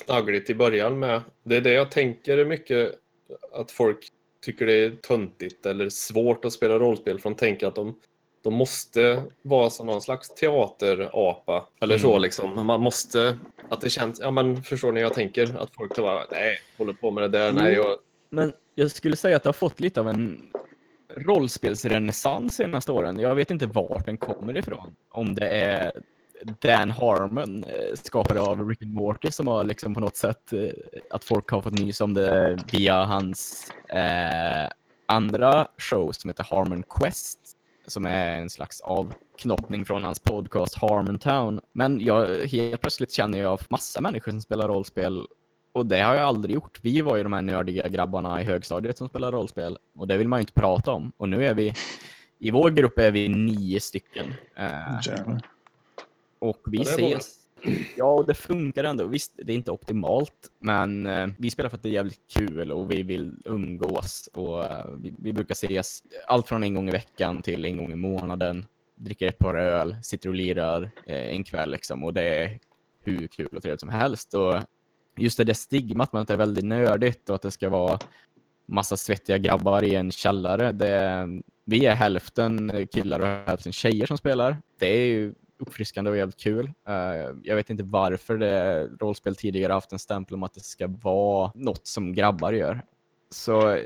knaggligt i början med. Det är det jag tänker mycket att folk tycker det är töntigt eller svårt att spela rollspel för de tänker att de, de måste vara som någon slags teaterapa eller så Mm. liksom. Man måste, att det känns, ja men förstår ni jag tänker? Att folk bara, nej, håller på med det där, nej. Mm. Och, Men jag skulle säga att det har fått lite av en rollspelsrenässans senaste åren. Jag vet inte vart den kommer ifrån. Om det är Dan Harmon, skapade skapare av Rick and Morty, som har liksom på något sätt eh, att folk har fått nys om det via hans eh, andra show som heter Harmon Quest, som är en slags avknoppning från hans podcast Harmontown. Men jag, helt plötsligt känner jag massa människor som spelar rollspel och det har jag aldrig gjort. Vi var ju de här nördiga grabbarna i högstadiet som spelar rollspel och det vill man ju inte prata om. Och nu är vi, i vår grupp är vi nio stycken. Eh, Jävlar. och vi Ja, ses. Ja, och det funkar ändå. Visst, det är inte optimalt, men eh, vi spelar för att det är jävligt kul och vi vill umgås. Och, eh, vi, vi brukar ses allt från en gång i veckan till en gång i månaden. Dricker ett par öl, sitter och lirar eh, en kväll liksom. Och det är hur kul och trevligt som helst. Och just det där stigmat med att det är väldigt nördigt och att det ska vara massa svettiga grabbar i en källare. Det, vi är hälften killar och hälften tjejer som spelar. Det är ju uppfriskande och jävligt kul. Eh, jag vet inte varför det rollspel tidigare haft en stämpel om att det ska vara något som grabbar gör. Så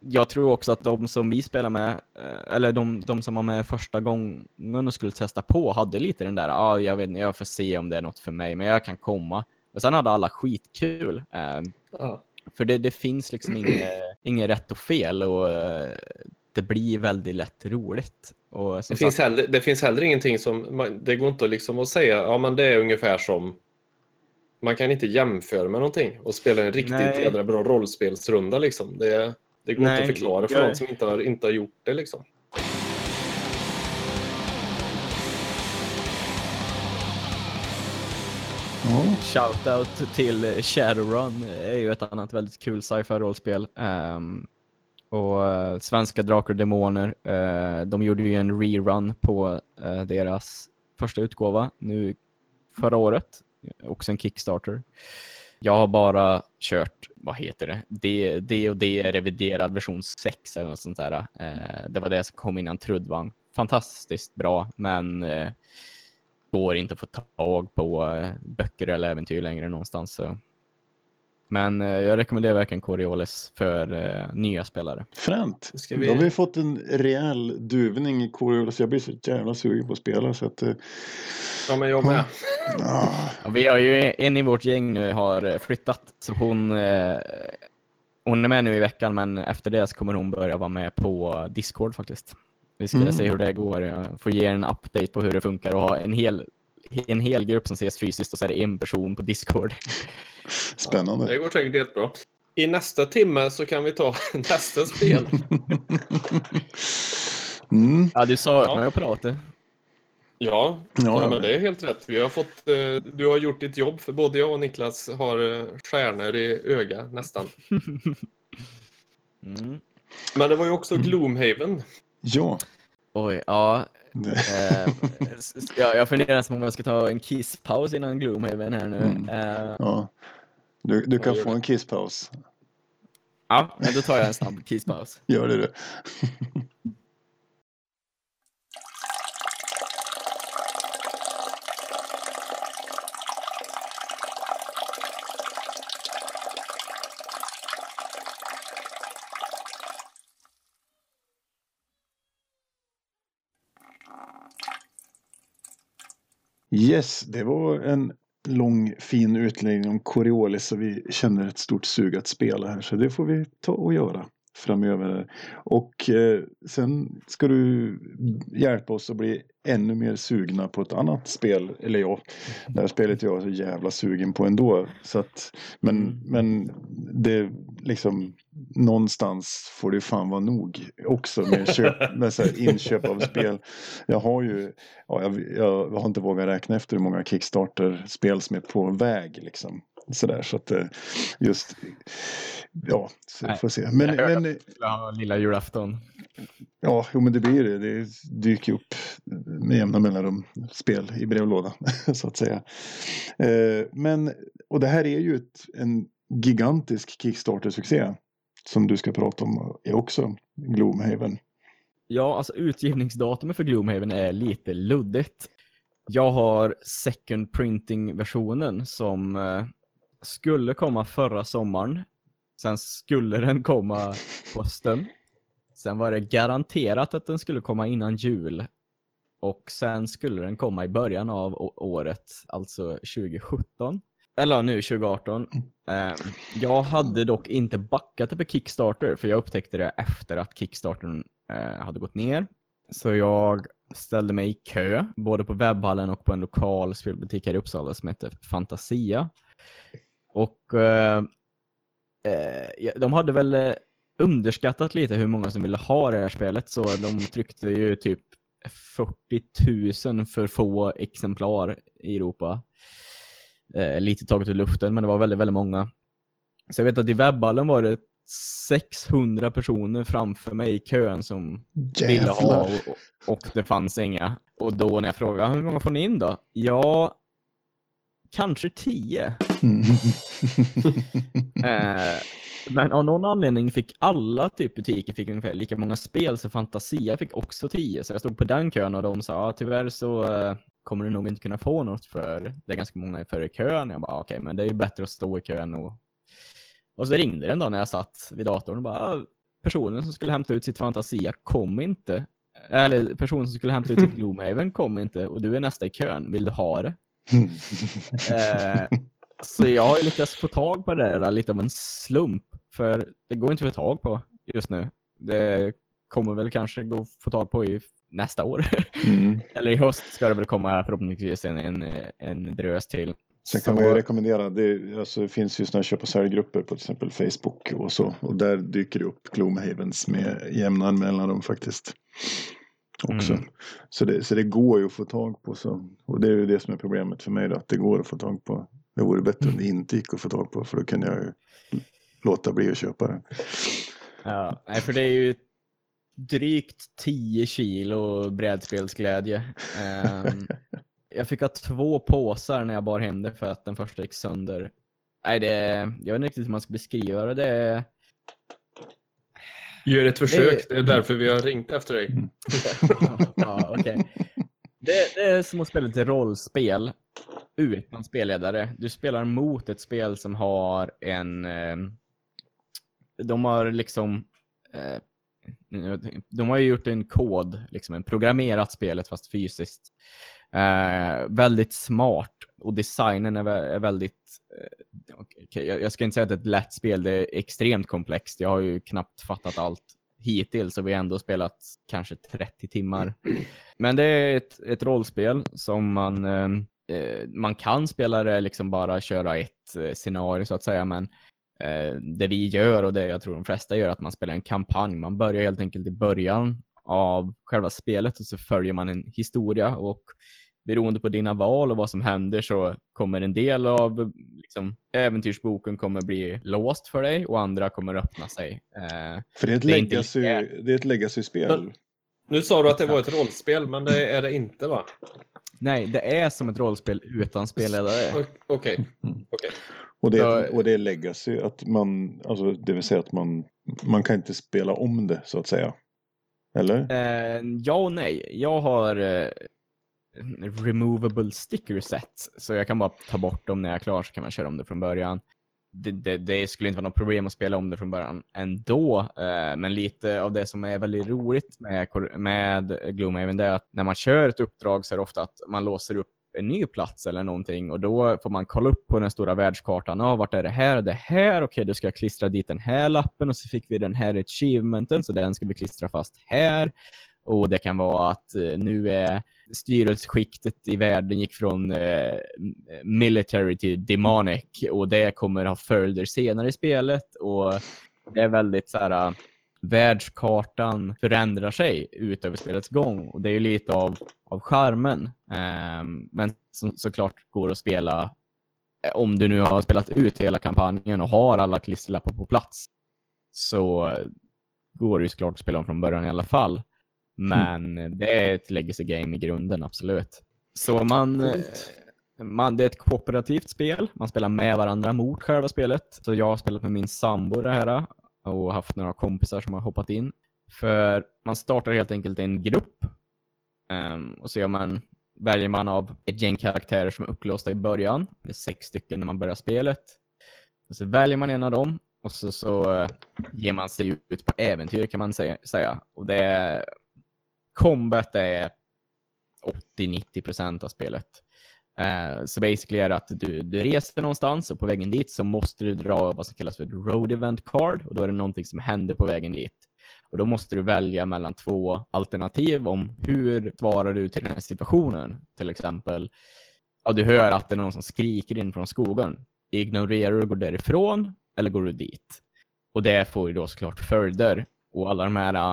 jag tror också att de som vi spelar med, eh, eller de, de som var med första gången och skulle testa på, hade lite den där, ah, jag vet inte, jag får se om det är något för mig, men jag kan komma. Och sen hade alla skitkul. Eh, ja. för det, det finns liksom inget, inget rätt och fel och eh, det blir väldigt lätt roligt. Och Det, finns sagt, heller, det finns heller ingenting som, det går inte liksom att säga, ja men det är ungefär som, man kan inte jämföra med någonting och spela en riktigt Nej. jädra bra rollspelsrunda liksom. Det, det går Nej, inte att förklara för någon som inte har, inte har gjort det liksom. Shoutout till Shadowrun är ju ett annat väldigt kul sci-fi rollspel. Um, och uh, Svenska Drakar och Demoner, uh, de gjorde ju en rerun på uh, deras första utgåva nu förra året. Också en Kickstarter. Jag har bara kört, vad heter det, D, D och D reviderad version 6 eller något sånt där. Det var det som kom innan Trudvang. Fantastiskt bra, men går inte att få tag på eh, böcker eller äventyr längre någonstans. Så. Men eh, jag rekommenderar verkligen Coriolis för eh, nya spelare. fränt. Ska Då vi- har vi fått en rejäl duvning i Coriolis. Jag blir så jävla sugen på att spela. Så att, eh, Ja men jag med. Ja, vi har ju en i vårt gäng nu har flyttat, så hon, eh, hon är med nu i veckan, men efter det så kommer hon börja vara med på Discord faktiskt. Vi ska Mm. se hur det går. Jag får ge en update på hur det funkar och ha en hel, en hel grupp som ses fysiskt och så är det en person på Discord. spännande. Det går säkert helt bra. I nästa timme så kan vi ta nästa spel. mm, Ja, du saknar Ja. ju att prata. Ja, ja, ja, ja. men det är helt rätt. Vi har fått, eh, du har gjort ditt jobb, för både jag och Niklas har eh, stjärnor i öga nästan. Mm. Men det var ju också Gloomhaven. Ja. Oj, ja. Eh, jag, jag funderar nästan om jag ska ta en kisspaus innan Gloomhaven här nu. Mm. Eh, ja. Du, du kan få en kisspaus. ja, men då tar jag en snabb kisspaus. Gör det du. Yes, det var en lång fin utläggning om Coriolis så vi känner ett stort sug att spela här så det får vi ta och göra framöver. Och eh, sen ska du hjälpa oss att bli ännu mer sugna på ett annat spel. Eller ja, det här spelet jag är så jävla sugen på ändå. Så att, men, Mm. men det liksom någonstans får det fan vara nog också med, köp, med så inköp av spel. Jag har ju, ja, jag, jag har inte vågat räkna efter hur många Kickstarter-spel som är på väg liksom. Sådär, så att eh, just, ja, så Nej, får se. Men, jag men ha lilla julafton. Ja, jo, men det blir det. Det dyker upp med jämna mellanrum spel i brevlådan så att säga. Eh, men, och det här är ju ett, en gigantisk Kickstarter-succé. som du ska prata om är också Gloomhaven. Ja, alltså utgivningsdatumet för Gloomhaven är lite luddigt. Jag har second printing-versionen som eh, skulle komma förra sommaren. Sen skulle den komma hösten. Sen var det garanterat att den skulle komma innan jul. Och sen skulle den komma i början av året, alltså 2017. Eller nu 2018. Eh, jag hade dock inte backat det på Kickstarter för jag upptäckte det efter att Kickstarten eh, hade gått ner. Så jag ställde mig i kö, både på webbhallen och på en lokal spelbutik här i Uppsala som heter Fantasia. Och eh, eh de hade väl eh, underskattat lite hur många som ville ha det här spelet, så de tryckte ju typ 40 000 för få exemplar i Europa. Eh, lite taget ur luften, men det var väldigt, väldigt många. Så jag vet att i webbhallen var det 600 personer framför mig i kön som Jävlar. ville ha och, och, det fanns inga. Och då när jag frågade hur många får ni in då? Ja, kanske 10. eh, men av någon anledning fick alla typ butiker fick ungefär lika många spel, så Fantasia fick också 10. Så jag stod på den kön och de sa, tyvärr så eh, kommer du nog inte kunna få något för det är ganska många före kön. Jag bara, okej, okay, men det är ju bättre att stå i kön och och så ringde den då när jag satt vid datorn och bara, ah, personen som skulle hämta ut sitt Fantasia kom inte. Eller personen som skulle hämta ut sitt Gloomhaven kom inte och du är nästa i kön, vill du ha det? Eh, så jag har lyckats få tag på det där lite av en slump. För det går inte att få tag på just nu. Det kommer väl kanske gå att få tag på i nästa år. Mm. Eller i höst ska det väl komma förhoppningsvis en, en, en drös till. Sen kan så... man ju rekommendera, det, alltså, det finns ju sådana köp och säljgrupper på till exempel Facebook och så. Och där dyker det upp Gloomhavens med jämna mellanrum faktiskt. Också. Mm. Så, det, så det går ju att få tag på. Så. Och det är ju det som är problemet för mig då, att det går att få tag på. Det vore bättre om det inte gick att få tag på för då kunde jag ju låta bli att köpa det. Ja, nej, för det är ju drygt 10 kilo brädspelsglädje. Um, jag fick ha två påsar när jag bar hem det för att den första gick sönder. Nej, det jag vet inte riktigt hur man ska beskriva det. det Gör ett försök, det, det är därför vi har ringt efter dig. ja, okay. det, det är som att spela ett rollspel utan spelledare. Du spelar mot ett spel som har en... Eh, de har liksom... Eh, de har ju gjort en kod, liksom en programmerat spelet fast fysiskt. Eh, väldigt smart och designen är, är väldigt... Eh, okay, jag, jag ska inte säga att det är ett lätt spel, det är extremt komplext. Jag har ju knappt fattat allt hittills och vi har ändå spelat kanske 30 timmar. Men det är ett, ett rollspel som man, eh, eh, man kan spela det liksom bara köra ett eh, scenario så att säga, men eh, det vi gör och det jag tror de flesta gör att man spelar en kampanj. Man börjar helt enkelt i början av själva spelet och så följer man en historia och beroende på dina val och vad som händer så kommer en del av liksom, äventyrsboken kommer bli låst för dig och andra kommer öppna sig. Eh, för det är ett, det legacy, det är ett legacy-spel. Nu sa du att det var ett rollspel, men det är det inte va? Nej, det är som ett rollspel utan spelledare. Okej. Okay. Mm. okay. Och, det, och det är legacy, att man, alltså, det vill säga att man, man kan inte spela om det så att säga. Eller? Eh, ja och nej. Jag har eh, removable sticker set. Så jag kan bara ta bort dem när jag är klar så kan man köra om det från början. Det, det, det skulle inte vara något problem att spela om det från början ändå. Eh, men lite av det som är väldigt roligt med, med Gloomhaven är att när man kör ett uppdrag så är det ofta att man låser upp en ny plats eller någonting och då får man kolla upp på den stora världskartan. Ah, vart är det här och det här? Okej, då ska jag klistra dit den här lappen och så fick vi den här achievementen så den ska vi klistra fast här. Och det kan vara att eh, nu är styrelseskiktet i världen gick från eh, military till demonic och det kommer ha följder senare i spelet och det är väldigt så här världskartan förändrar sig utöver spelets gång och det är lite av, av charmen. Um, men som, såklart går att spela eh, om du nu har spelat ut hela kampanjen och har alla klisterlappar på plats så går det ju såklart att spela om från början i alla fall. Men mm. det är ett legacy game i grunden, absolut. Så man, eh, man, det är ett kooperativt spel. Man spelar med varandra mot själva spelet. Så jag har spelat med min sambo det här och haft några kompisar som har hoppat in. För man startar helt enkelt en grupp um, och så gör man, väljer man av ett gäng karaktärer som är upplåsta i början. Det är sex stycken när man börjar spelet. Och så väljer man en av dem och så, så uh, ger man sig ut på äventyr kan man säga. Och det är, combat är 80-90% av spelet. Eh, så basically är det att du, du reser någonstans och på vägen dit så måste du dra vad som kallas för ett road event card och då är det någonting som händer på vägen dit. Och då måste du välja mellan två alternativ om hur svarar du till den här situationen. Till exempel, ja, du hör att det är någon som skriker in från skogen. Ignorerar du och går därifrån eller går du dit? Och det får ju då såklart följder. Och alla de här,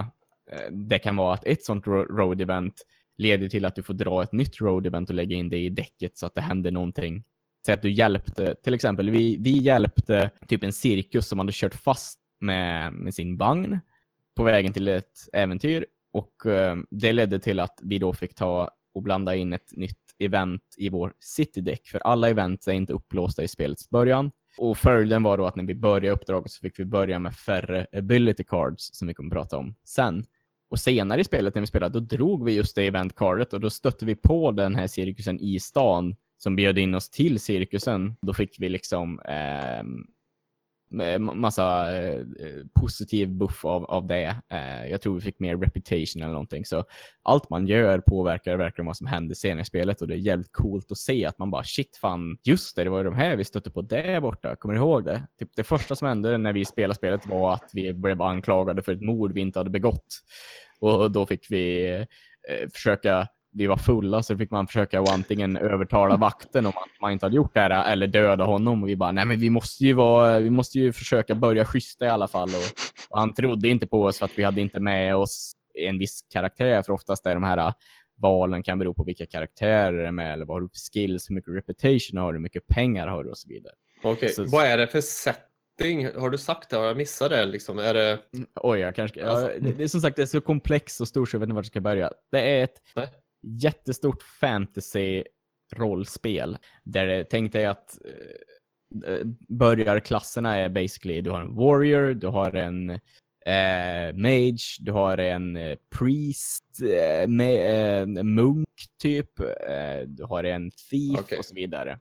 eh, det kan vara att ett sånt road event leder till att du får dra ett nytt road event och lägga in det i däcket så att det händer någonting. Säg att du hjälpte, till exempel, vi, vi hjälpte typ en cirkus som hade kört fast med, med sin vagn på vägen till ett äventyr och eh, det ledde till att vi då fick ta och blanda in ett nytt event i vår city deck för alla event är inte upplåsta i spelets början. Och följden var då att när vi började uppdraget så fick vi börja med färre ability cards som vi kommer prata om sen. Och senare i spelet när vi spelade, då drog vi just det eventcardet och då stötte vi på den här cirkusen i stan som bjöd in oss till cirkusen. Då fick vi liksom ehm, eh, massa eh, positiv buff av, av det. Eh, jag tror vi fick mer reputation eller någonting. Så allt man gör påverkar verkligen vad som händer senare i spelet och det är jävligt coolt att se att man bara shit fan, just det, det var ju de här vi stötte på där borta. Kommer du ihåg det? Typ det första som hände när vi spelade spelet var att vi blev anklagade för ett mord vi inte hade begått. Och då fick vi eh, försöka vi var fulla så fick man försöka antingen övertala vakten om att man inte hade gjort det här eller döda honom. Och vi bara, nej men vi måste ju, vara, vi måste ju försöka börja schyssta i alla fall. Och, och han trodde inte på oss för att vi hade inte med oss en viss karaktär. För oftast är de här valen kan bero på vilka karaktärer det är med eller vad har du för skills, hur mycket reputation har du, hur mycket pengar har du och så vidare. Okej, okay. vad är det för setting? Har du sagt det? Har jag missat det? Liksom? Är det... Mm, oj, jag kanske... Ja, det, det, är som sagt det är så komplext och stort så jag vet inte vart jag ska börja. Det är ett Nej jättestort fantasy-rollspel. Där det tänkt dig att eh, börjarklasserna är basically, du har en warrior, du har en eh, mage, du har en eh, priest, eh, med, eh, munk typ, eh, du har en thief okay. och så vidare.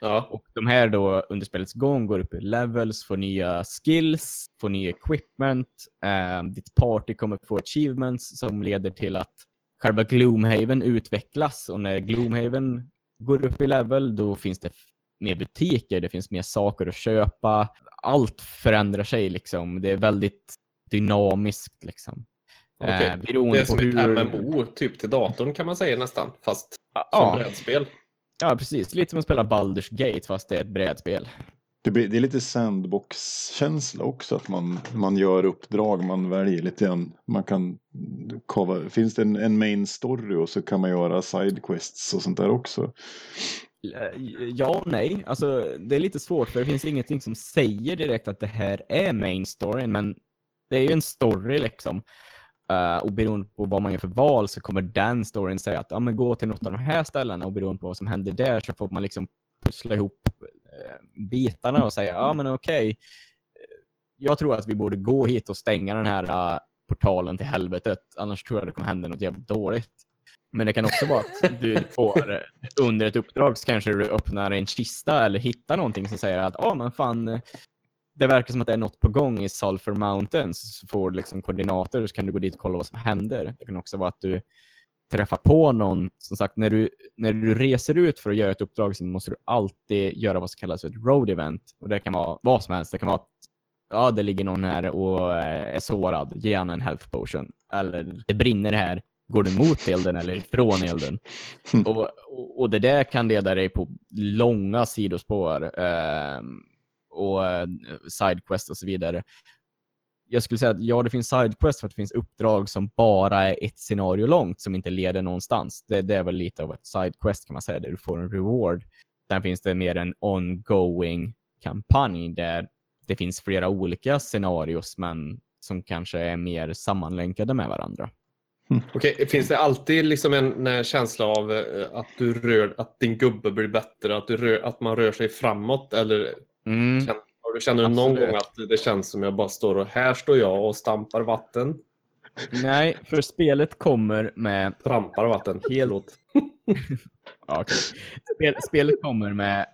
Ja. Och de här då under spelets gång går upp i levels, får nya skills, får ny equipment. Eh, ditt party kommer få achievements som leder till att själva Gloomhaven utvecklas och när Gloomhaven går upp i level då finns det mer butiker, det finns mer saker att köpa. Allt förändrar sig liksom. Det är väldigt dynamiskt liksom. Okay. Eh, det är som hur... ett MMO typ till datorn kan man säga nästan, fast ja. som brädspel. Ja, precis. Lite som att spela Baldur's Gate fast det är ett brädspel. Det, blir, det är lite sandbox-känsla också. Att man, man gör uppdrag, man väljer lite grann. Man kan cover, finns det en, en main story och så kan man göra sidequests och sånt där också. Ja och nej. Alltså, det är lite svårt för det finns ingenting som säger direkt att det här är main storyn. Men det är ju en story liksom. Uh, och beroende på vad man gör för val så kommer den storyn säga att ah, men gå till något av de här ställena och beroende på vad som händer där så får man liksom pussla ihop uh, bitarna och säga ja men okej, eh, jag tror att vi borde gå hit och stänga den här uh, portalen till helvetet. Annars tror jag det kommer hända något jävligt dåligt. Men det kan också vara att du får under ett uppdrag så kanske du öppnar en kista eller hittar någonting som säger att ja men fan, det verkar som att det är något på gång i Sulphur Mountains. Så får du liksom koordinater så kan du gå dit och kolla vad som händer. Det kan också vara att du träffa på någon. Som sagt, när du, när du reser ut för att göra ett uppdrag så måste du alltid göra vad som kallas ett road event. Och det kan vara vad som helst. Det kan vara att ja, det ligger någon här och eh, är sårad. Ge han en health potion. Eller det brinner här. Går du mot elden eller ifrån elden? Och, och, och, det där kan leda dig på långa sidospår. Eh, och eh, sidequest och så vidare jag skulle säga att ja, det finns sidequest för att det finns uppdrag som bara är ett scenario långt som inte leder någonstans. Det, det är väl lite av ett sidequest kan man säga, där du får en reward. Sen finns det mer en ongoing kampanj där det finns flera olika scenarios men som kanske är mer sammanlänkade med varandra. Mm. Okej, okay, finns det alltid liksom en, en, känsla av eh, att du rör, att din gubbe blir bättre, att, du rör, att man rör sig framåt eller mm. Har du känner du någon Absolut. gång att det känns som jag bara står och här står jag och stampar vatten, Nej, för spelet kommer med trampar vatten. Helt. Ja, okej. Spel, spelet kommer med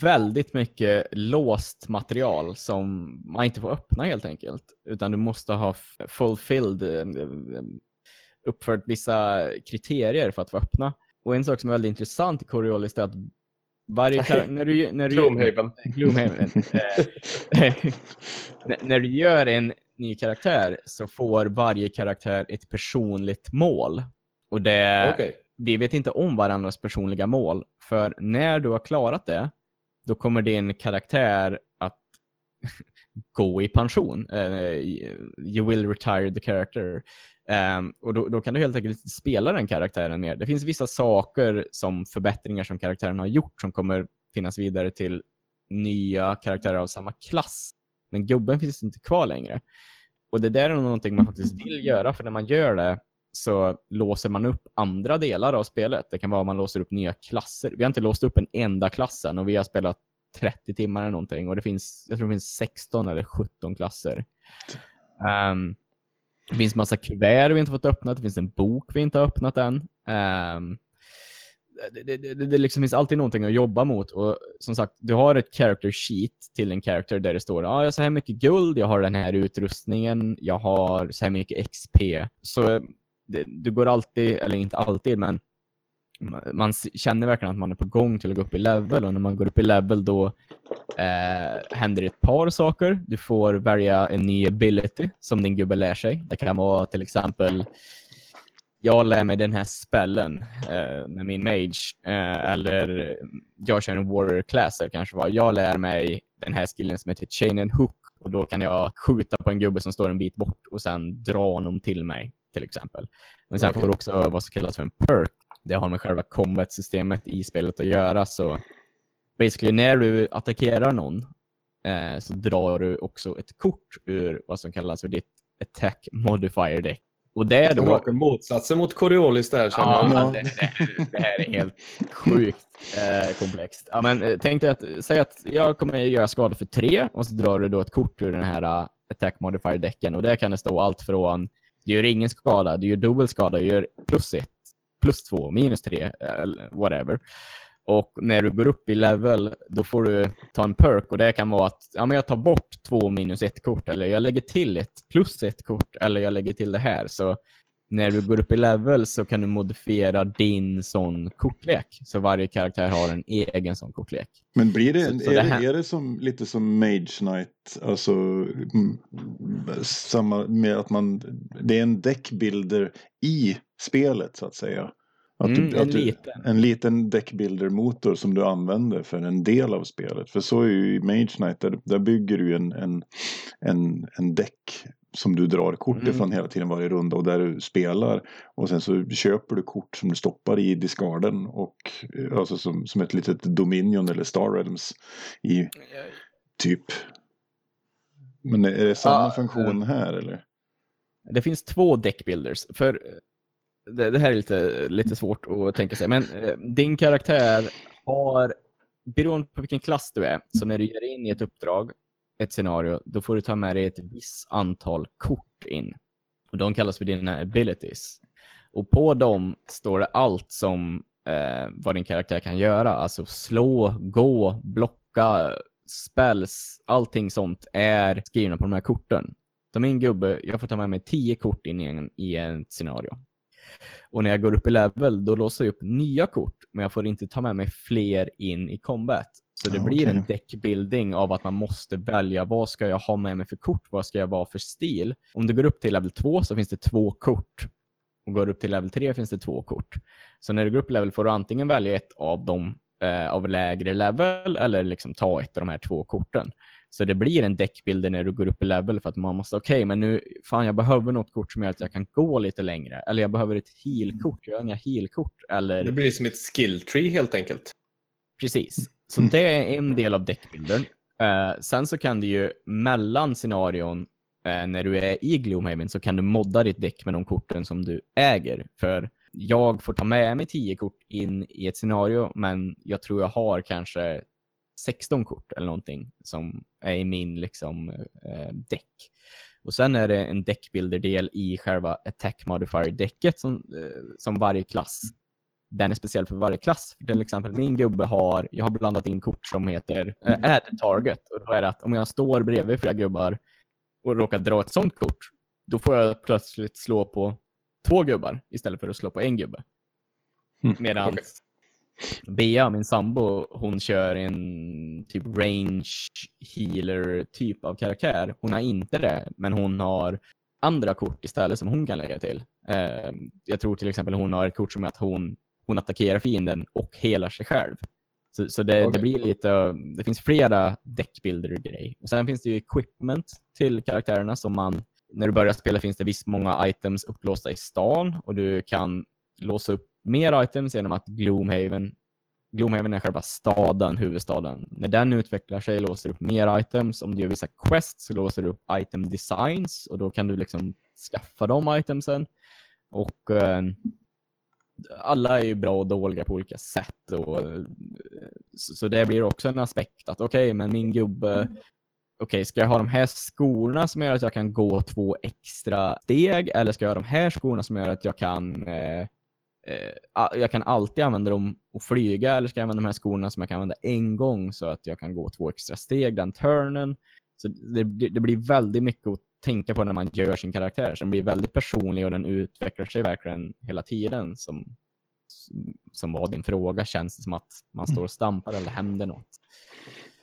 väldigt mycket låst material som man inte får öppna helt enkelt. Utan du måste ha fulfilled, eh, uppfört vissa kriterier för att få öppna. Och en sak som är väldigt intressant i Coriolis är att varje när du, när du, Gloomhaven. Gloomhaven. Eh, när- du gör en ny karaktär så får varje karaktär ett personligt mål. Och det, Okej. vi vet inte om varandras personliga mål. För när du har klarat det, då kommer din karaktär att gå i pension. Eh, you will retire the character. Ehm, och då, då kan du helt enkelt inte spela den karaktären mer. Det finns vissa saker som förbättringar som karaktären har gjort som kommer finnas vidare till nya karaktärer av samma klass. Men gubben finns inte kvar längre. Och det där är någonting man faktiskt vill göra, för när man gör det så låser man upp andra delar av spelet. Det kan vara att man låser upp nya klasser. Vi har inte låst upp en enda klass än och vi har spelat 30 timmar eller någonting och det finns, jag tror det finns 16 eller 17 klasser. Um, det finns massa kuvert vi inte fått öppnat, det finns en bok vi inte har öppnat än. Um, det, det, det, det liksom finns alltid någonting att jobba mot och som sagt, du har ett character sheet till en character där det står ah, jag har så här mycket guld, jag har den här utrustningen, jag har så här mycket XP. Så eh, det, du går alltid, eller inte alltid, men man s- känner verkligen att man är på gång till att gå upp i level och när man går upp i level då eh, händer det ett par saker. Du får välja en ny ability som din gubbe lär sig. Det kan vara till exempel jag lär mig den här spellen eh, med min mage. Eh, eller jag kör en warrior class kanske var. Jag lär mig den här skillen som heter chain and hook. Och då kan jag skjuta på en gubbe som står en bit bort och sen dra honom till mig till exempel. Men sen får du också vad som kallas för en perk. Det har med själva combat-systemet i spelet att göra. Så basically när du attackerar någon eh, så drar du också ett kort ur vad som kallas för ditt attack modifier deck. Och det är då... raka motsatsen mot Coriolis där känner Ja, jag. Ja. det, det, det här är helt sjukt eh, komplext. Ja, men, eh, tänk dig att, säg att jag kommer göra skada för tre och så drar du då ett kort ur den här uh, attack modifier decken och där kan det stå allt från du gör ingen skada, du gör dubbel skada, du gör plus ett, plus två, minus tre, eller whatever. Och när du går upp i level, då får du ta en perk och det kan vara att ja, men jag tar bort två minus ett kort eller jag lägger till ett plus ett kort eller jag lägger till det här. Så när du går upp i level så kan du modifiera din sån kortlek. Så varje karaktär har en egen sån kortlek. Men blir det, Så- så är, det här- är det som, lite som Mage Knight? Alltså mm, samma med att man, det är en deckbuilder i spelet så att säga. Att Mm, du, en att du, liten. en liten deckbuilder-motor som du använder för en del av spelet. För så är ju i Mage Knight, där, där bygger du en, en, en, en deck som du drar kort Mm. ifrån hela tiden varje runda och där du spelar. Och sen så köper du kort som du stoppar i discarden och eh, alltså som, som ett litet Dominion eller Star Realms i typ. Men är det samma Ja, funktion här eller? Det finns två deckbuilders. För eh, det, det här är lite, lite svårt att tänka sig. Men eh, din karaktär har, beroende på vilken klass du är, så när du ger in i ett uppdrag, ett scenario, då får du ta med dig ett visst antal kort in. Och de kallas för dina abilities. Och på dem står det allt som eh, vad din karaktär kan göra. Alltså slå, gå, blocka, spells, allting sånt är skrivna på de här korten. Så min gubbe, jag får ta med mig tio kort in i en, i en scenario. Och när jag går upp i level, då låser jag upp nya kort, men jag får inte ta med mig fler in i combat. Så det Ja, blir okej. en deckbuilding av att man måste välja vad ska jag ha med mig för kort, vad ska jag vara för stil. Om du går upp till level 2 så finns det två kort. Och går du upp till level 3 finns det två kort. Så när du går upp i level får du antingen välja ett av dem eh, av lägre level eller liksom ta ett av de här två korten. Så det blir en deckbilder när du går upp i level för att man måste, okej, men nu, fan jag behöver något kort som gör att jag kan gå lite längre. Eller jag behöver ett heal-kort, jag har inga heal-kort. Eller Det blir som ett skill tree helt enkelt. Precis. Så Mm. det är en del av deckbilden. Eh, sen så kan du ju mellan scenarion eh, när du är i Gloomhaven så kan du modda ditt däck med de korten som du äger. För jag får ta med mig tio kort in i ett scenario, men jag tror jag har kanske 16 kort eller någonting som är i min liksom eh, däck. Och sen är det en deckbuilder-del i själva attack modifier-däcket som, eh, som varje klass. Den är speciell för varje klass. Till exempel min gubbe har, jag har blandat in kort som heter eh, add target. Och då är det att om jag står bredvid flera gubbar och råkar dra ett sånt kort, då får jag plötsligt slå på två gubbar istället för att slå på en gubbe. Mm. Medan Okej. Bea, min sambo, hon kör en typ range healer typ av karaktär. Hon har inte det, men hon har andra kort istället som hon kan lägga till. Eh, jag tror till exempel hon har ett kort som är att hon, hon attackerar fienden och helar sig själv. Så, så det, det Okej. blir lite, det finns flera deckbuilder-grej. Och Sen finns det ju equipment till karaktärerna som man, när du börjar spela finns det visst många items upplåsta i stan och du kan låsa upp mer items genom att Gloomhaven Gloomhaven är själva staden, huvudstaden. När den utvecklar sig låser du upp mer items. Om du gör vissa quests så låser du upp item designs och då kan du liksom skaffa de itemsen. Och eh, alla är ju bra och dåliga på olika sätt. Och, så, det blir också en aspekt att okej, men min gubbe Okej, ska jag ha de här skorna som gör att jag kan gå två extra steg eller ska jag ha de här skorna som gör att jag kan eh, eh, jag kan alltid använda dem och flyga eller ska jag använda de här skorna som jag kan använda en gång så att jag kan gå två extra steg den turnen. Så det, det det blir väldigt mycket att tänka på när man gör sin karaktär. Så den blir väldigt personlig och den utvecklar sig verkligen hela tiden. Som, som var din fråga känns det som att man står och stampar eller händer något.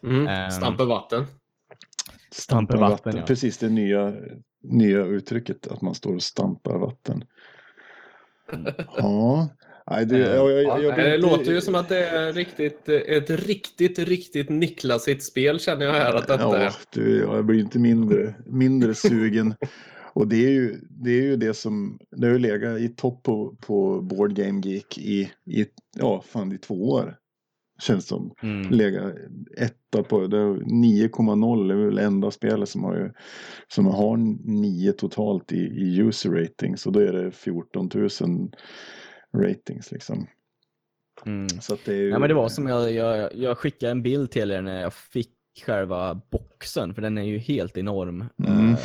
Mm. Stampa vatten. Stampar vatten, ja. Precis det nya, nya uttrycket att man står och stampar vatten. Ja, nej, det, jag, jag, Ja, jag, det låter ju som att det är riktigt, ett riktigt, riktigt Niklasigt spel känner jag här att detta Ja, du, jag blir inte mindre, mindre sugen. Och det är ju det, är ju det som, det har ju legat i topp på, på Board Game Geek i, i, ja, fan i två år. Känns som. Mm. Lega etta på, det är 9,0 är väl enda spelet som har, ju, som har 9 totalt i, i user rating. Så då är det 14 000 ratings liksom. Mm. Så det ju, Ja, men det var som jag, jag, jag skickade en bild till er när jag fick själva boxen, för den är ju helt enorm. Mm. Eh,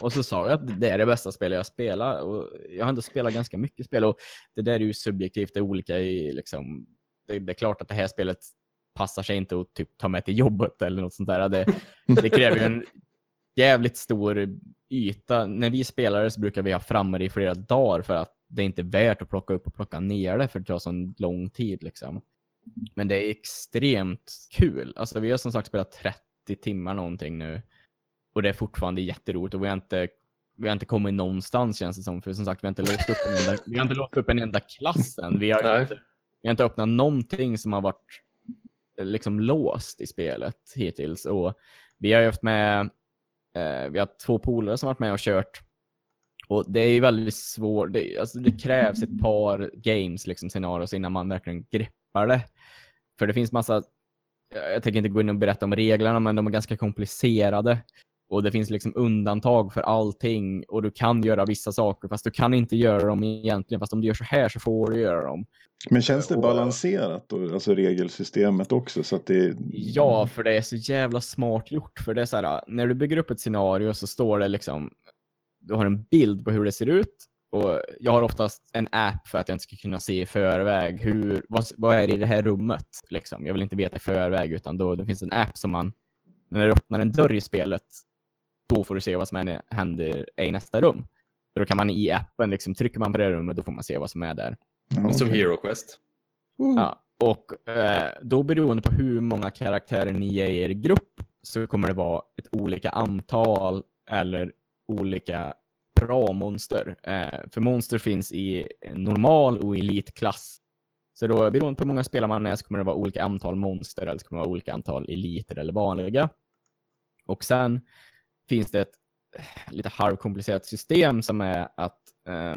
och så sa jag att det är det bästa spelet jag spelar. Och jag har ändå spelat ganska mycket spel och det där är ju subjektivt, det är olika i liksom, det, det är klart att det här spelet passar sig inte att typ ta med till jobbet eller något sånt där. Det, det kräver ju en jävligt stor yta. När vi spelar så brukar vi ha framme i flera dagar för att det är inte värt att plocka upp och plocka ner det för det tar så lång tid. Liksom. Men det är extremt kul. Alltså, vi har som sagt spelat 30 timmar någonting nu och det är fortfarande jätteroligt och vi har inte, vi har inte kommit någonstans känns det som. För som sagt, vi har inte låst upp en enda, vi har inte låst upp en enda klass än. Vi har, inte, vi har inte öppnat någonting som har varit eh, liksom låst i spelet hittills. Och vi har ju haft med, eh, vi har två polare som varit med och kört. Och det är ju väldigt svårt, det, alltså det krävs ett par games, liksom scenarios innan man verkligen greppar det. För det finns massa, jag tänker inte gå in och berätta om reglerna, men de är ganska komplicerade. Och det finns liksom undantag för allting och du kan göra vissa saker fast du kan inte göra dem egentligen. Fast om du gör så här så får du göra dem. Men känns det balanserat då, alltså regelsystemet också så att det Ja, för det är så jävla smart gjort. För det är så här, när du bygger upp ett scenario så står det liksom, du har en bild på hur det ser ut. Och jag har oftast en app för att jag inte ska kunna se i förväg hur, vad, vad är det i det här rummet. Liksom. Jag vill inte veta i förväg utan då det finns en app som man, när du öppnar en dörr i spelet, då får du se vad som är- händer i nästa rum. Så då kan man i appen, liksom, trycker man på det rummet, då får man se vad som är där. Ja, Som. Hero Quest. Ja, och eh, då beroende på hur många karaktärer ni är i er grupp så kommer det vara ett olika antal eller olika bra monster. Eh, för monster finns i normal och elitklass. Så då beroende på hur många spelare man är så kommer det vara olika antal monster eller så kommer det vara olika antal eliter eller vanliga. Och sen finns det ett eh, lite halvkomplicerat system som är att eh,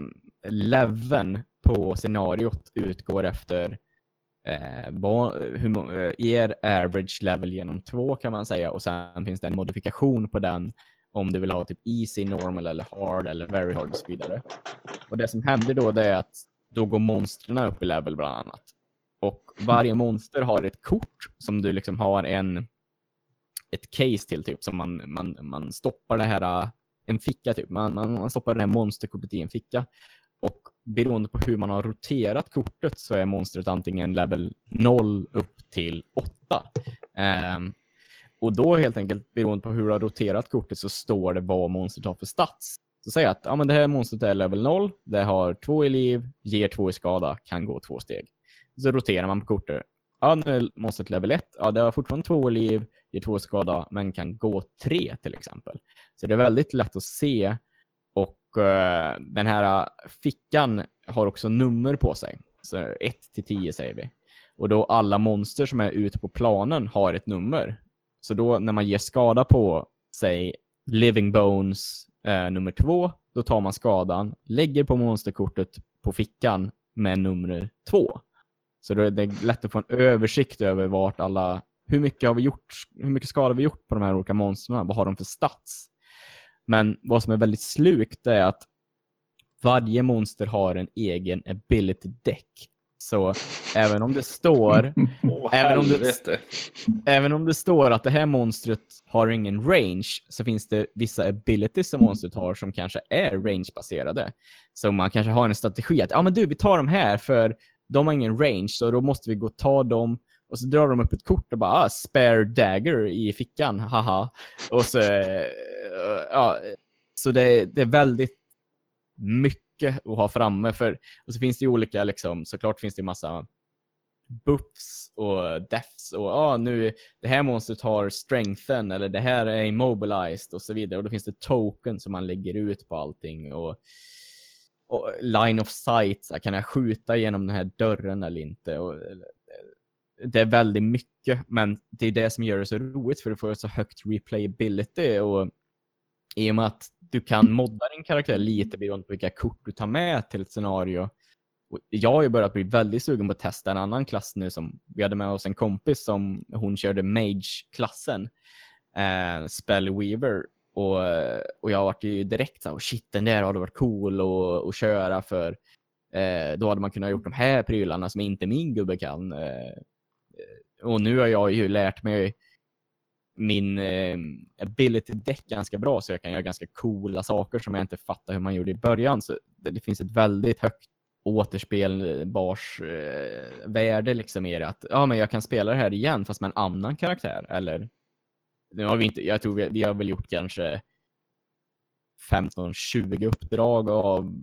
leveln på scenariot utgår efter eh, hur, eh, er average level genom två kan man säga och sen finns det en modifikation på den om du vill ha typ easy, normal eller hard eller very hard och så vidare. Och det som händer då det är att då går monstren upp i level bland annat. Och varje monster har ett kort som du liksom har en ett case till, typ, som man, man, man stoppar det här, en ficka typ. Man, man, man stoppar det här monsterkortet i en ficka. Och beroende på hur man har roterat kortet så är monstret antingen level 0 upp till 8. Um, och då helt enkelt, beroende på hur du har roterat kortet, så står det vad monstret har för stats. Så säg att ja, men det här monstret är level 0, det har 2 i liv, ger 2 i skada, kan gå två steg. Så roterar man på kortet. Ja, nu är monstret level 1, ja, det har fortfarande 2 i liv, ger 2 i skada, men kan gå 3 till exempel. Så det är väldigt lätt att se och uh, den här eh, fickan har också nummer på sig. Så 1 till 10 säger vi. Och då alla monster som är ute på planen har ett nummer. Så då när man ger skada på, säg Living Bones eh, nummer två, då tar man skadan, lägger på monsterkortet på fickan med nummer två. Så då är det lätt att få en översikt över vart alla, hur mycket har vi gjort, hur mycket skada har vi gjort på de här olika monstren, vad har de för stats? Men vad som är väldigt slukt är att varje monster har en egen ability deck. Så även om det står Åh, även, om det, även om det står att det här monstret har ingen range så finns det vissa abilities som monstret har som kanske är range-baserade. Så man kanske har en strategi att ja men du, vi tar de här för de har ingen range så då måste vi gå och ta dem och så drar de upp ett kort och bara ah, spare dagger i fickan, haha. Och så, eh, ja, så det, det är väldigt mycket att ha framme. För, och så finns det ju olika, liksom, såklart finns det ju massa buffs och deaths och ah, nu det här monstret har strengthen eller det här är immobilized och så vidare. Och då finns det token som man lägger ut på allting. Och, och line of sight, så här, kan jag skjuta genom den här dörren eller inte? Och, eh, det är väldigt mycket, men det är det som gör det så roligt för du får så högt replayability och i och med att du kan modda din karaktär lite beroende på vilka kort du tar med till ett scenario. Och jag har ju börjat bli väldigt sugen på att testa en annan klass nu som vi hade med oss en kompis som hon körde Mage-klassen, eh, Spellweaver. Och, och jag varit ju direkt så här, shit den där hade varit cool att, att köra för eh, då hade man kunnat gjort de här prylarna som inte min gubbe kan. Eh, eh och nu har jag ju lärt mig min eh, ability deck ganska bra så jag kan göra ganska coola saker som jag inte fattar hur man gjorde i början. Så det, det finns ett väldigt högt återspelbars eh, värde liksom i det. Att ja, men jag kan spela det här igen fast med en annan karaktär. Eller nu har vi inte, jag tror vi, vi har väl gjort kanske 15-20 uppdrag av,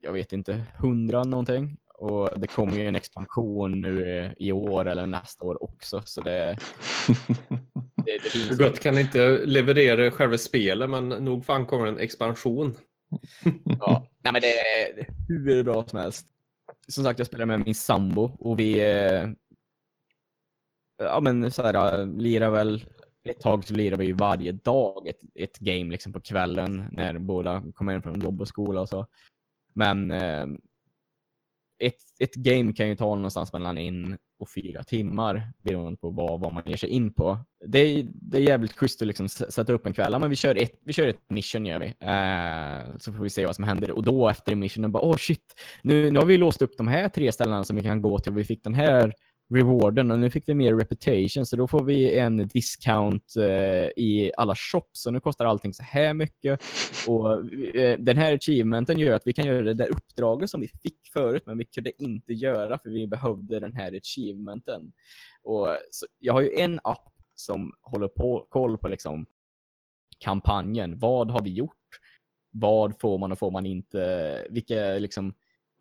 jag vet inte, 100 någonting. Och det kommer ju en expansion nu i år eller nästa år också. Så det, det, det finns Gott kan inte leverera själva spelet, men nog fan kommer en expansion. Ja, nej men det är hur bra som helst. Som sagt, jag spelar med min sambo och vi eh, ja, men så här, lirar väl ett tag så lirar vi ju varje dag ett, ett game liksom på kvällen när båda kommer hem från jobb och skola och så. Men eh, ett, ett game kan ju ta någonstans mellan en och fyra timmar beroende på vad, vad man ger sig in på. Det är, det är jävligt schysst att liksom sätta upp en kväll. Ja, men vi, kör ett, vi kör ett mission gör vi. Eh, så får vi se vad som händer. Och då efter missionen bara, åh oh, shit, nu, nu har vi låst upp de här tre ställena som vi kan gå till och vi fick den här rewarden och nu fick vi mer reputation så då får vi en discount eh, i alla shops och nu kostar allting så här mycket och eh, den här achievementen gör att vi kan göra det där uppdraget som vi fick förut men vi kunde inte göra för vi behövde den här achievementen. Och så jag har ju en app som håller på koll på liksom kampanjen. Vad har vi gjort? Vad får man och får man inte? Vilka liksom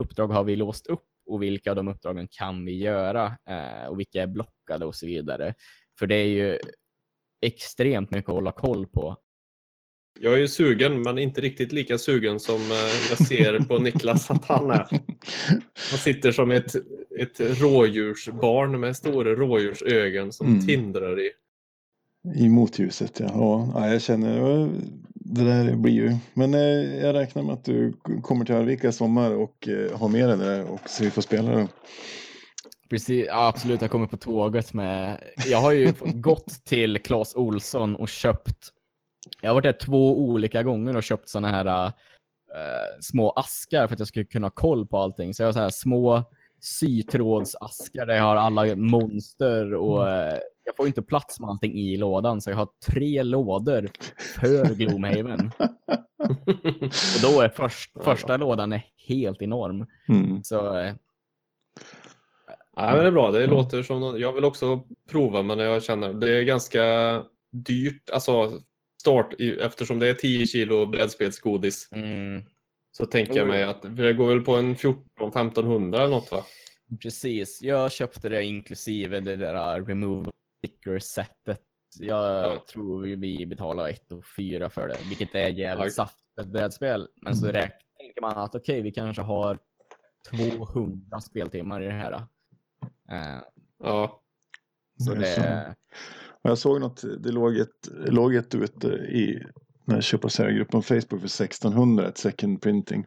uppdrag har vi låst upp och vilka av de uppdragen kan vi göra eh, och vilka är blockade och så vidare. För det är ju extremt mycket att hålla koll på. Jag är ju sugen, men inte riktigt lika sugen som eh, jag ser på Niklas att han är. Han sitter som ett, ett rådjursbarn med stora rådjursögon som Mm. tindrar i. I motljuset, ja. ja. ja jag känner det där blir ju. Men eh, jag räknar med att du kommer till Arvika i sommar och eh, har med dig det där och så vi får spela det. Precis, ja, absolut, jag kommer på tåget med... Jag har ju gått till Clas Olsson och köpt... Jag har varit där två olika gånger och köpt såna här äh, små askar för att jag skulle kunna ha koll på allting. Så jag har så här små sytrådsaskar där jag har alla monster och eh, jag får inte plats med allting i lådan så jag har tre lådor för Gloomhaven. och då är först, första lådan är helt enorm. Mm. Så eh, Ja, men det är bra. Det låter som något- Jag vill också prova, men jag känner det är ganska dyrt. Alltså start eftersom det är 10 kilo brädspelsgodis mm, så tänker jag mig att det går väl på en 14-1500 eller något va? precis, jag köpte det inklusive det där remove sticker setet. Jag Ja. tror vi betalar 1 och 4 för det, vilket är jävligt saftigt brädspel. Men så räk- tänker man att okej, vi kanske har 200 speltimmar i det här. Eh, Ja. så Det det, Jag såg något, det låg ett, låg ett ute i den här köpa och säljargruppen på Facebook för 1600, ett second printing.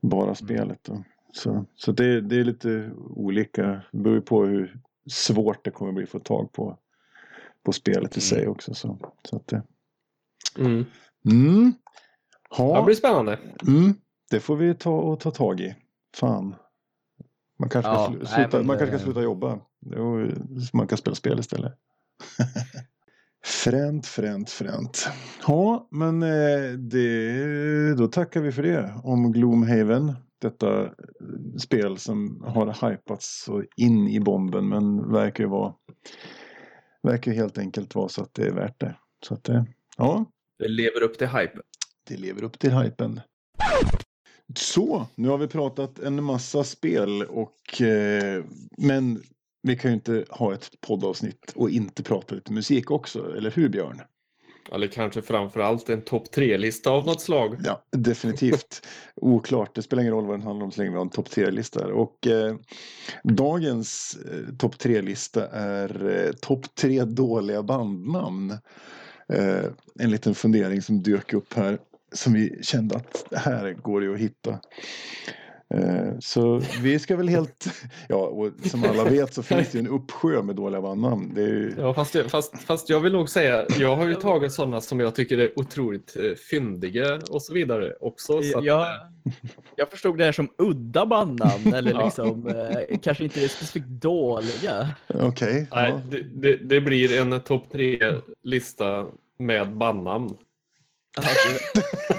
Bara spelet då. Så, så det, det är lite olika, det beror ju på hur svårt det kommer bli att få tag på, på spelet i sig Mm. också. Så, så att det, Mm. mm. Det Ja, blir spännande. mm. det får vi ta och ta tag i. Fan. Man kanske, Ja, ska, slu- nej, sluta, men man kanske det- ska sluta jobba. Jo, Man kan spela spel istället. Fränt, fränt, fränt. Ja, men eh, det, då tackar vi för det om Gloomhaven. Detta eh, spel som har hypats så in i bomben men verkar ju vara verkar helt enkelt vara så att det är värt det. Så att det, ja, Det lever upp till hype. det lever upp till hypen. Så, nu har vi pratat en massa spel och eh, men vi kan ju inte ha ett poddavsnitt och inte prata lite musik också, eller hur Björn? Eller kanske framförallt en topp tre-lista av något slag. Ja, definitivt. Oklart, det spelar ingen roll vad den handlar om så länge vi har en topp tre-lista. Och eh, dagens eh, topp tre-lista är eh, topp tre dåliga bandnamn. Eh, en liten fundering som dök upp här som vi kände att här går det att hitta. Eh, så vi ska väl helt, ja och som alla vet så finns det ju en uppsjö med dåliga bandnamn. Det är ju, Ja, fast, jag, fast, fast jag vill nog säga, jag har ju tagit sådana som jag tycker är otroligt eh, fyndiga och så vidare också. Så att, jag, jag förstod det här som udda bandnamn eller liksom, eh, kanske inte specifikt dåliga. Okej. nej, ja. det, det, det blir en topp tre-lista med bandnamn.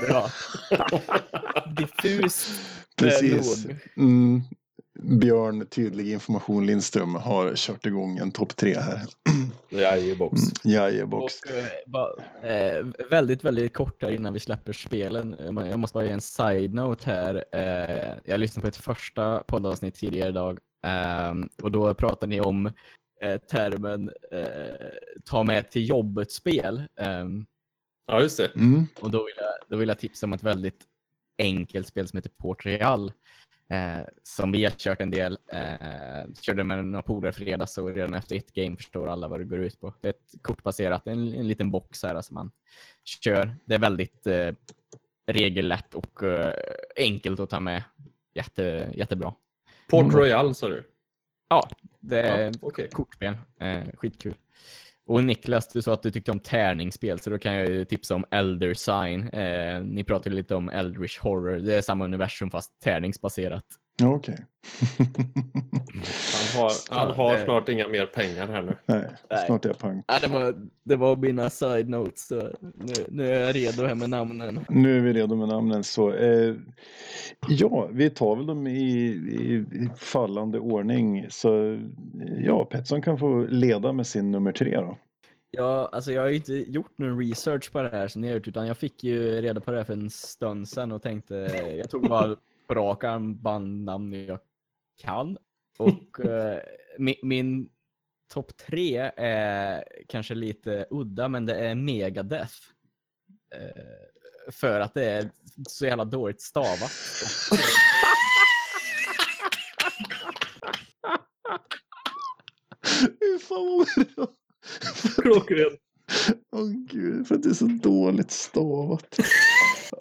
Bra. Diffust. Precis. Mm. Björn, tydlig information Lindström har kört igång en topp tre här. Jajebox. Jajebox. Och, eh, bara, eh, väldigt, väldigt kort här innan vi släpper spelen. Eh, Jag måste bara ge en side-note här. Eh, jag lyssnade på ett första poddavsnitt tidigare idag ehm, och då pratade ni om eh, termen eh, ta med till jobbet-spel. Ehm, Ja, just det. Mm. och då vill, jag, då vill jag tipsa om ett väldigt enkelt spel som heter Port Real. Eh, som vi har kört en del. Eh, körde med några polare fredags och redan efter ett game förstår alla vad det går ut på. Det är ett kortbaserat, en, en liten box här som man kör. Det är väldigt eh, regellätt och eh, enkelt att ta med. Jätte, jättebra. Port. Royal sa du? Ja, det är Ja, okej. kortspel. Eh, skitkul. Och Niklas, du sa att du tyckte om tärningsspel, så då kan jag ju tipsa om Elder Sign. Eh, ni pratade lite om Eldritch Horror. Det är samma universum fast tärningsbaserat. Okej. Han har, han har snart inga mer pengar här nu. Nej, Nej. snart är jag pang. Ja, det, var, det var mina side notes. Så nu, nu är jag redo här med namnen. Nu är vi redo med namnen så. Eh, ja, vi tar väl dem i, i, i fallande ordning. Så ja, Pettersson kan få leda med sin nummer tre då. Ja, alltså jag har ju inte gjort någon research på det här som ni har gjort, utan jag fick ju reda på det här för en stund sedan och tänkte, jag tog bara på rak arm bandnamn jag kan. Och eh, min, min topp tre är kanske lite udda, men det är Megadeth. Eh, för att det är så jävla dåligt stavat. Fy fan vad bra. Klockrent. Åh gud, för att det är så dåligt stavat.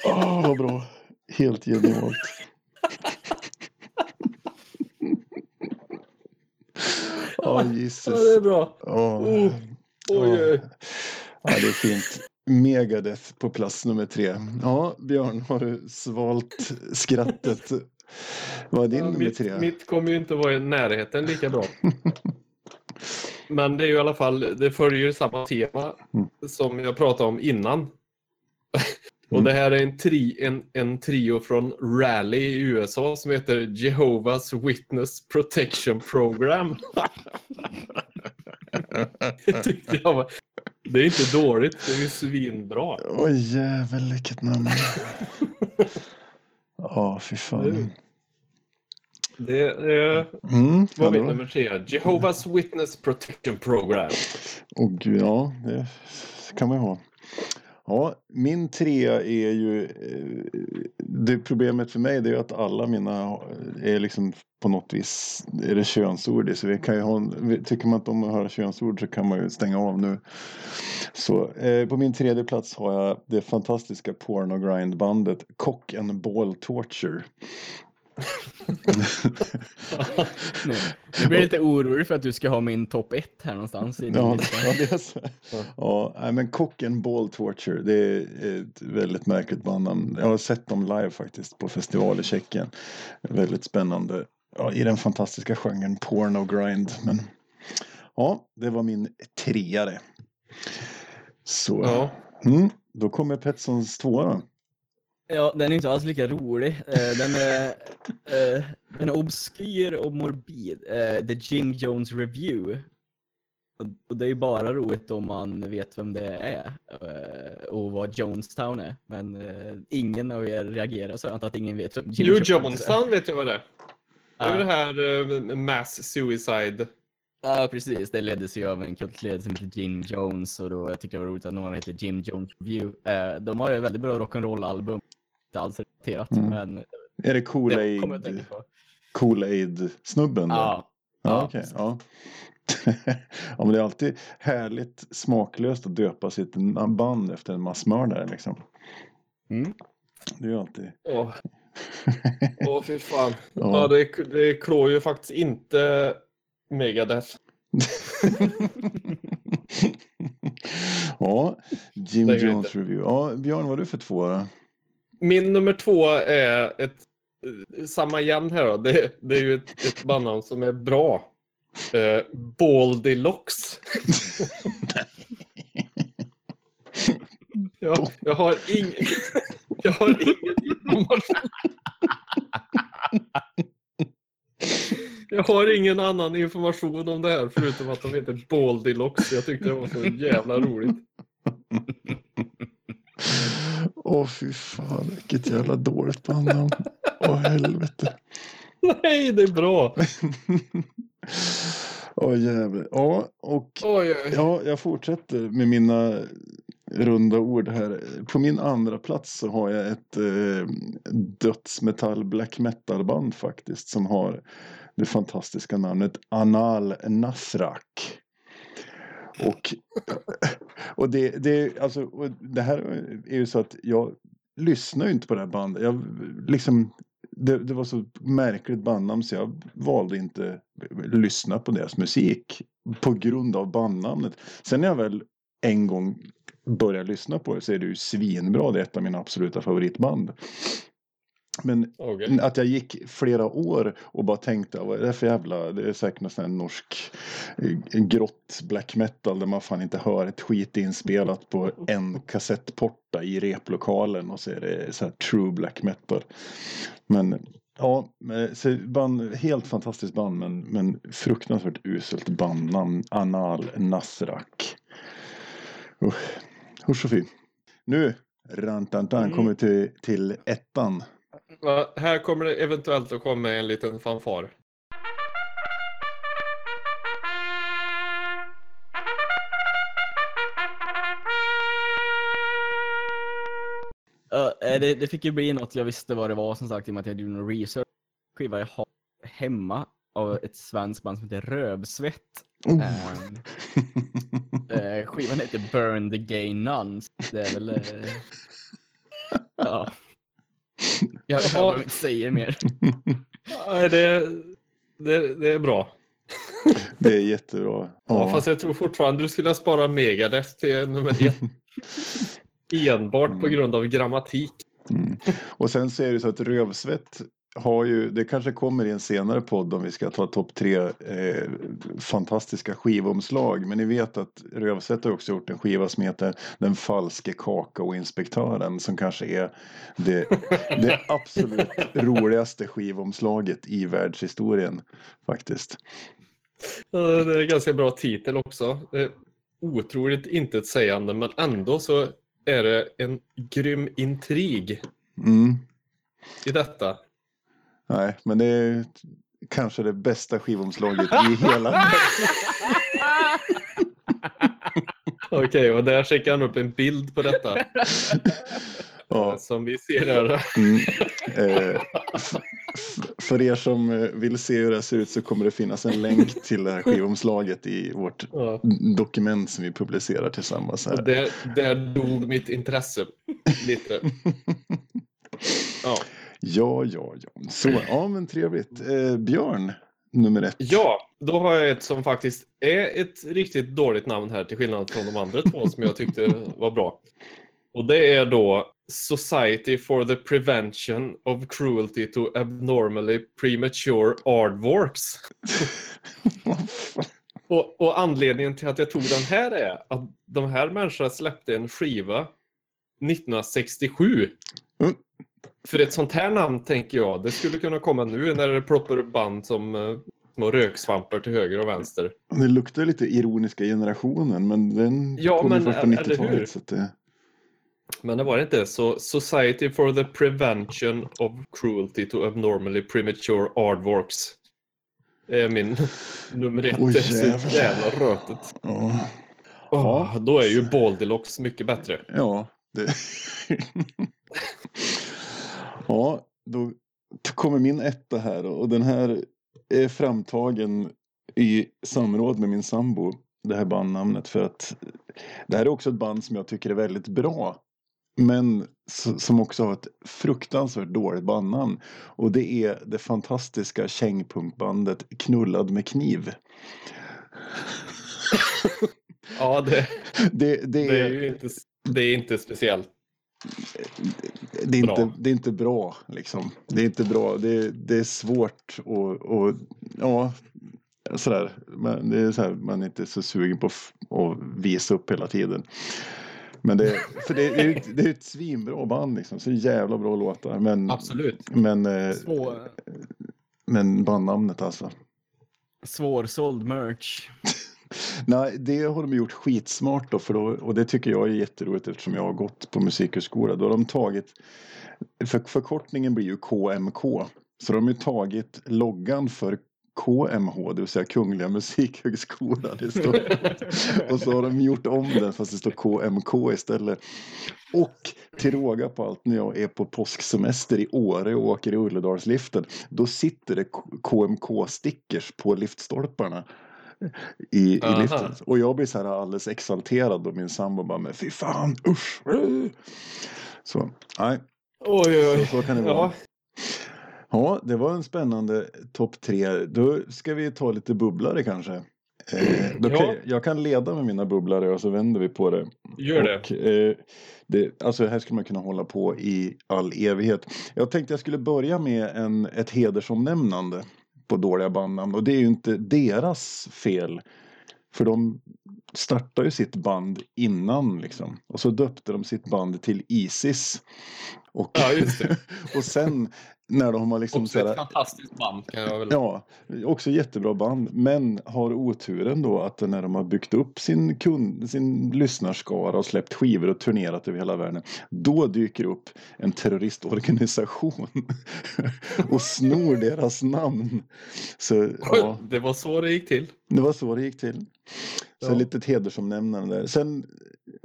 Åh, vad bra. Helt genialt. Åh, Ja, det är Jesus. bra. Åh. Oh, oj. Ja, det är fint. Megadeth på plats nummer tre. Ja, Björn, har du svalt skrattet Vad är din Ja, nummer mitt, tre? mitt kommer ju inte vara i närheten lika bra. Men det är ju i alla fall, det följer samma tema Mm. som jag pratade om innan. Och Mm. det här är en, tri, en, en trio från Rally i USA som heter Jehovah's Witness Protection Program. Det var, det är inte dåligt, det är ju svinbra. Oj jävel vilket namn. Ja, fy fan. Det är, Mm, min hallå? nummer tre. Jehovah's Witness Protection Program. Åh gud, ja, det kan man ju ha. Ja, min trea är ju... Eh, det problemet för mig det är ju att alla mina eh, är liksom på något vis är det könsord. Så vi kan ju ha, en- tycker man inte om att höra könsord så kan man ju stänga av nu. Så eh, på min tredje plats har jag det fantastiska porno grindbandet Cock and Ball Torture. Nu, blir jag lite orolig för att du ska ha min topp ett här någonstans. I Ja, lista. ja, det är så. Ja, men Cock and Ball Torture, det är ett väldigt märkligt bandnamn. Jag har sett dem live faktiskt på festival i Tjeckien. Väldigt spännande. Ja, I den fantastiska genren porno grind. Men ja, det var min treare. Så, Ja. mm, då kommer Petssons tvåa. Ja, den är inte alls lika rolig. Eh, Den är, eh, den är obskyr och morbid. Eh, The Jim Jones Review. Och- det är ju bara roligt om man vet vem det är och vad Jonestown är. Men ingen av er reagerar så jag antar att ingen vet vem Jim Jo, Jones är. Jonestown vet jag vad det är. Det är det här mass suicide. Ja, precis. Det leddes ju av en kultledare som heter Jim Jones och då jag tycker det var roligt att någon heter Jim Jones Review. Eh, de har ju väldigt bra rock'n'roll-album. Inte alls relaterat, Mm. men Är det Kool-Aid på. Kool snubben då? Ja, Ja, Ja, precis. ja. ja, men det är alltid härligt smaklöst att döpa sitt band efter en massmördare liksom. Mm. Det är ju alltid... Åh, åh fy fan. Ja. Ja, det, det klår ju faktiskt inte Megadeth. ja, Jim Det är ju Jones inte. Review. Ja, Björn, vad har du för två då? Min nummer två är ett eh, samma igen här då. Det, det är ju ett, ett bandnamn som är bra. Uh, Baldy Locks. jag, jag har ing, jag har ingen information. Jag har ingen annan information om det här förutom att de heter Baldy Locks. Jag tyckte det var så jävla roligt. Åh fy fan, vilket jävla dåligt bandnamn. Åh helvete. Nej, det är bra. Åh jävlar. Ja, och Oj, oj. Ja, jag fortsätter med mina runda ord här. På min andra plats så har jag ett eh, dödsmetall black metal band faktiskt som har det fantastiska namnet Anal Nasrak. Och, och, det, det, alltså, och det här är ju så att jag lyssnar ju inte på det här bandet. Jag, liksom, det, det var så märkligt bandnamn så jag valde inte lyssna på deras musik på grund av bandnamnet. Sen när jag väl en gång började lyssna på det så är det ju svinbra. Det är ett av mina absoluta favoritband. Men Okej. att jag gick flera år och bara tänkte vad är det för jävla, det är säkert någon sån här norsk eh, grått black metal där man fan inte hör ett skit inspelat på en kassettporta i replokalen och så är det så här true black metal. Men ja, så band, helt fantastiskt band men, men fruktansvärt uselt bandnamn Anal Nasrak. Usch, usch och fy. Nu, rantantan, Mm. kommer till, till ettan. Ja, här kommer det eventuellt att komma en liten fanfar. Ja, eh, det, det fick ju bli något jag visste vad det var som sagt i och med att jag gjorde någon research. Skiva jag har hemma av ett svenskt band som heter Rövsvett. Oh. Ehm, eh, skivan heter Burn the Gay Nuns. Det är väl... Eh, ja. Jag, jag behöver inte säga mer. Nej, det, det, det är bra. Det är jättebra. Ja. Ja. fast jag tror fortfarande du skulle spara Megadeth till nummer ett. Enbart på Mm. grund av grammatik. Mm. Och sen så är det så att Rövsvett har ju, det kanske kommer i en senare podd om vi ska ta topp tre eh, fantastiska skivomslag. Men ni vet att Rövset har också gjort en skiva som heter Den falske kakaoinspektören som kanske är det, det absolut roligaste skivomslaget i världshistorien faktiskt. Det är en ganska bra titel också. Otroligt intetsägande men ändå så är det en grym intrig Mm. i detta. Nej, men det är kanske det bästa skivomslaget i hela Okej, och där skickar han upp en bild på detta Ja, som vi ser här. mm. eh, för er som eh, vill se hur det ser ut så kommer det finnas en länk till det här skivomslaget i vårt Ja. dokument som vi publicerar tillsammans Och här. där, där dog mitt intresse lite. Ja. Ja, ja, ja. Så, ja men trevligt. Eh, Björn, nummer ett. ja, då har jag ett som faktiskt är ett riktigt dåligt namn här till skillnad från de andra två som jag tyckte var bra. Och det är då Society for the Prevention of Cruelty to Abnormally Premature Aardvarks. Och, och anledningen till att jag tog den här är att de här människorna släppte en skiva 1967. Mm. För ett sånt här namn tänker jag, det skulle kunna komma nu när det ploppar upp band som uh, små röksvampar till höger och vänster. Det luktar lite ironiska generationen men den Ja, kom men, först på eller hur? 90-talet. Så att det... Men det var det inte. Så Society for the Prevention of Cruelty to Abnormally Premature Aardvarks. Det är min nummer ett. Det är så jävlar. jävla rötet. Ja, Åh, då är ju Baldilox mycket bättre. ja det... ja, då kommer min etta här och den här är framtagen i samråd med min sambo. Det här bandnamnet för att det här är också ett band som jag tycker är väldigt bra. Men som också har ett fruktansvärt dåligt bandnamn. Och det är det fantastiska kängpunkbandet Knullad med kniv. Ja, det, Det, det, det är ju inte, det är inte speciellt. Det, är inte, bra. det är inte bra. Liksom. Det är inte bra. Det, det är svårt och, och ja, sådär. Men det är så här, man är inte så sugen på att visa upp hela tiden. Men det, för det, är, det är ett svinbra band liksom. Så jävla bra låtar. Men, Absolut. men, eh, Svår, men bandnamnet alltså. svårsåld merch. Nej, det har de gjort skitsmart då, för då, och det tycker jag är jätteroligt eftersom jag har gått på musikhögskola. Då har de tagit, för förkortningen blir ju KMK, så de har ju tagit loggan för KMH, det vill säga Kungliga Musikhögskolan i och så har de gjort om den fast det står KMK istället. Och till råga på allt när jag är på påsksemester i Åre och åker i Ulledalsliften, då sitter det KMK-stickers på liftstolparna i, i liften. Och jag blir så här alldeles exalterad och min sambo bara, men fy fan, usch. äh." Så, nej, Oj, oj, så, så kan det vara. Ja, Ja, det var en spännande topp tre. Då ska vi ta lite bubblare kanske. Eh, då kan, Ja. Jag kan leda med mina bubblare och så vänder vi på det. gör det. Och, eh, det alltså här skulle man kunna hålla på i all evighet. Jag tänkte jag skulle börja med en, ett hedersomnämnande på dåliga bandnamn. Och det är ju inte deras fel. För de startade ju sitt band innan liksom. Och så döpte de sitt band till Isis. Och, Ja, just det. och sen när de har liksom Också ett såhär, fantastiskt band kan jag väl... Ja, också jättebra band. Men har oturen då att när de har byggt upp sin, kund, sin lyssnarskara och släppt skivor och turnerat över hela världen. Då dyker upp en terroristorganisation och snor deras namn. Så ja, Det var så det gick till. det var så det gick till. Så Ja. lite hedersomnämnande där. Sen,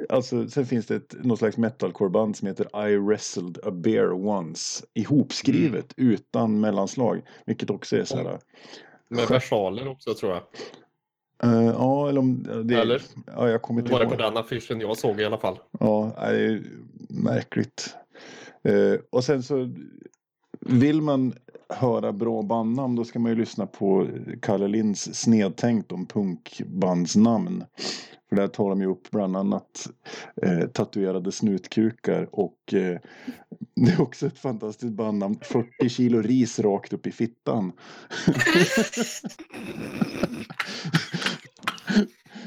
alltså, sen finns det ett, något slags metalcore-band som heter I wrestled a bear once. Ihopskrivet utan mellanslag. Vilket också är så här. Med versaler också tror jag. eh, ja, eller om det Eller? Ja, jag kommer Det inte var det på ihåg. den affischen jag såg i alla fall. Ja, det är märkligt. Eh, och sen så vill man höra bra bandnamn då ska man ju lyssna på Kalle Linds Snedtänkt om punkbandsnamn. För där tar de ju upp bland annat eh, tatuerade snutkukar och eh, det är också ett fantastiskt bandnamn. 40 kilo ris rakt upp i fittan.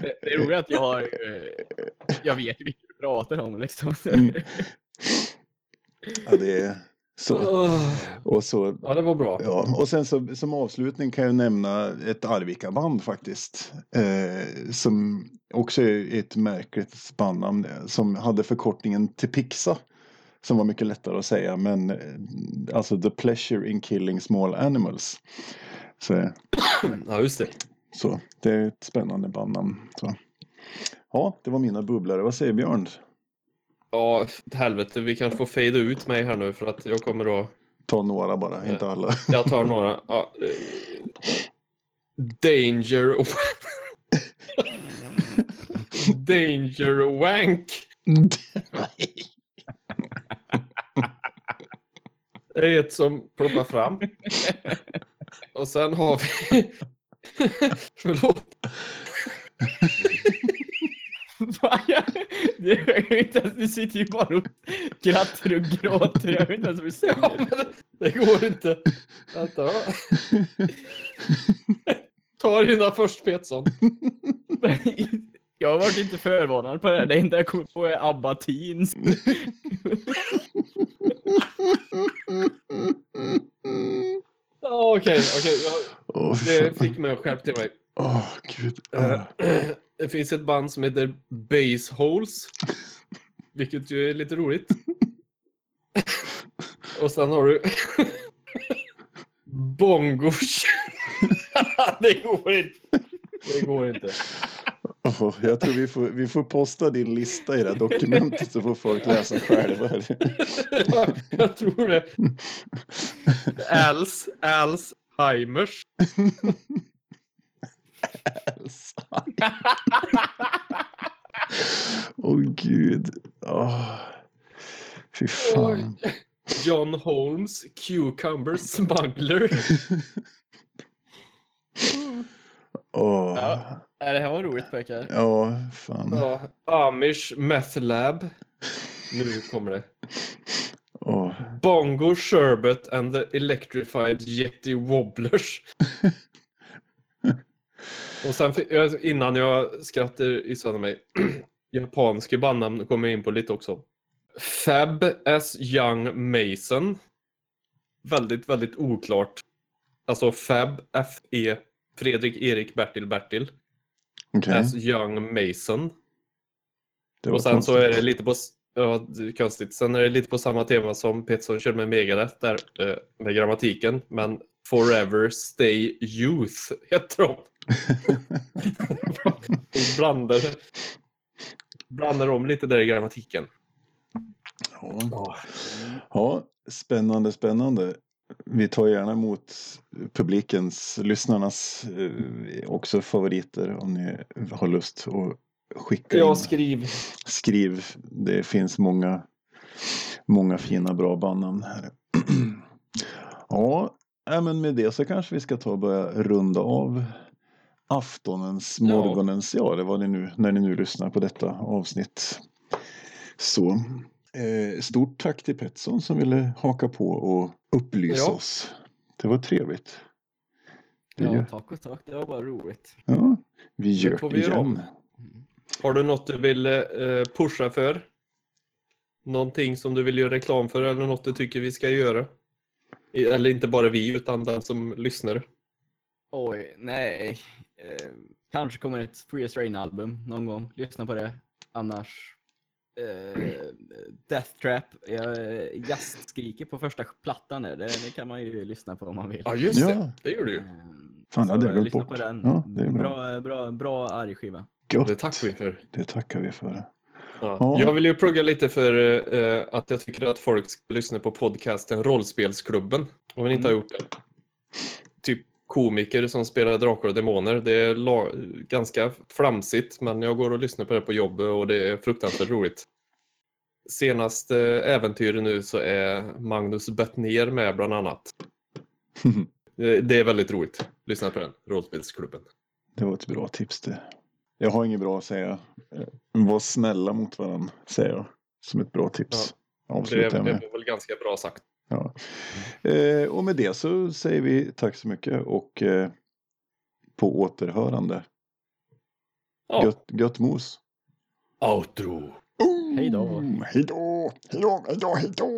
Det, det är roligt att jag har... eh, Jag vet ju vilket du pratar om liksom. Mm. Ja, det är så. Och så Ja, det var bra. Ja, och sen så, som avslutning kan jag nämna ett Arvika-band faktiskt. Eh, som också är ett märkligt bandnamn. Som hade förkortningen till Pixa. Som var mycket lättare att säga. Men eh, alltså The Pleasure in Killing Small Animals. Så, Ja, just det. så det är ett spännande bandnamn. Så. Ja, det var mina bubblare. Vad säger Björn? Ja, helvete, vi kan få fade ut mig här nu för att jag kommer att... Ta några bara, inte alla. Jag tar några. Ja, eh, danger... danger wank. Det är ett som ploppar fram. Och sen har vi... Förlåt. Jag- ju inte ens, du sitter ju bara och skrattar och gråter. Jag vet inte ens vad du Ja, säger. men det går inte. Vänta. Ta dina först Petsson. Jag har varit inte förvarnad på det här. Det enda jag kommer på är Abba Teens. Ja, Okej, okej. Det fick mig att skärpa till mig. Åh, gud. Eh, Ah. Det finns ett band som heter Base Holes. Vilket ju är lite roligt. Och sen har du Bongos. Det går inte. Det går inte. Åh, jag tror vi får, vi får posta din lista i det här dokumentet så får folk läsa själva. Ja, Jag tror det. Als, Alzheimers. Åh gud. Åh. Fy fan. John Holmes, Cucumber Smuggler. Åh. Ja. Nej, det här var roligt pojkar. Ja, fan. Ja, Amish Meth Lab. Nu kommer det. Åh. Bongo Sherbet and the Electrified Yeti Wobblers. Och sen innan jag skrattar i sönder mig. Japanska bandnamn kommer jag in på lite också. Fab as Young Mason. Väldigt, väldigt oklart. Alltså Fab, F-E, Fredrik, Erik, Bertil, Bertil. Okej. As Young Mason. Och sen så konstigt. är det lite på, s- ja, konstigt. Sen är det lite på samma tema som Petson körde med Megadeth där eh, med grammatiken. Men Forever Stay Youth heter de. Blandar, blandar om lite där i grammatiken. Ja. ja, spännande, spännande. Vi tar gärna emot publikens, lyssnarnas eh, också favoriter om ni har lust att skicka in. Jag skriv. Skriv. Det finns många, många fina bra bandnamn här. ja, ja, men med det så kanske vi ska ta och börja runda av aftonens, Ja. morgonens, ja det var det nu när ni nu lyssnar på detta avsnitt. Så eh, stort tack till Petson som ville haka på och upplysa Ja. oss. Det var trevligt. Vi Ja, gör, tack och tack. Det var bara roligt. ja, vi gör får det vi göra om. igen. Har du något du vill eh, pusha för? Någonting som du vill göra reklam för eller något du tycker vi ska göra? Eller inte bara vi utan den som lyssnar. Oj, nej. Eh, kanske kommer ett Free Strain album någon gång. Lyssna på det. Annars eh, Death Trap. Jag eh, jazzskriker på första plattan där. Det, det kan man ju lyssna på om man vill. Ja, just Ja. det. Det gör du ju. Eh, Fan, det hade jag glömt bort. på den. Ja, det är bra. bra, bra, bra arg skiva. Gott. Det tackar vi för. Det tackar vi för. Ja. Ja. Jag vill ju plugga lite för eh, att jag tycker att folk ska lyssna på podcasten Rollspelsklubben. Om ni inte har Mm. gjort det. Komiker som spelar Drakar och Demoner. Det är ganska flamsigt men jag går och lyssnar på det på jobbet och det är fruktansvärt roligt. Senaste äventyret nu så är Magnus Bettner med bland annat. Det det är väldigt roligt. Lyssna på den, Rollspelsklubben. Det var ett bra tips det. Jag har inget bra att säga. Eh, Var snälla mot varandra, säger jag. Som ett bra tips. Det, jag det med. var väl ganska bra sagt. Ja. Eh, och med det så säger vi tack så mycket och eh, på återhörande. Ja. Gött, gött mos. Outro. Hej då. Hej då! Hej då! Hej då! Hej då!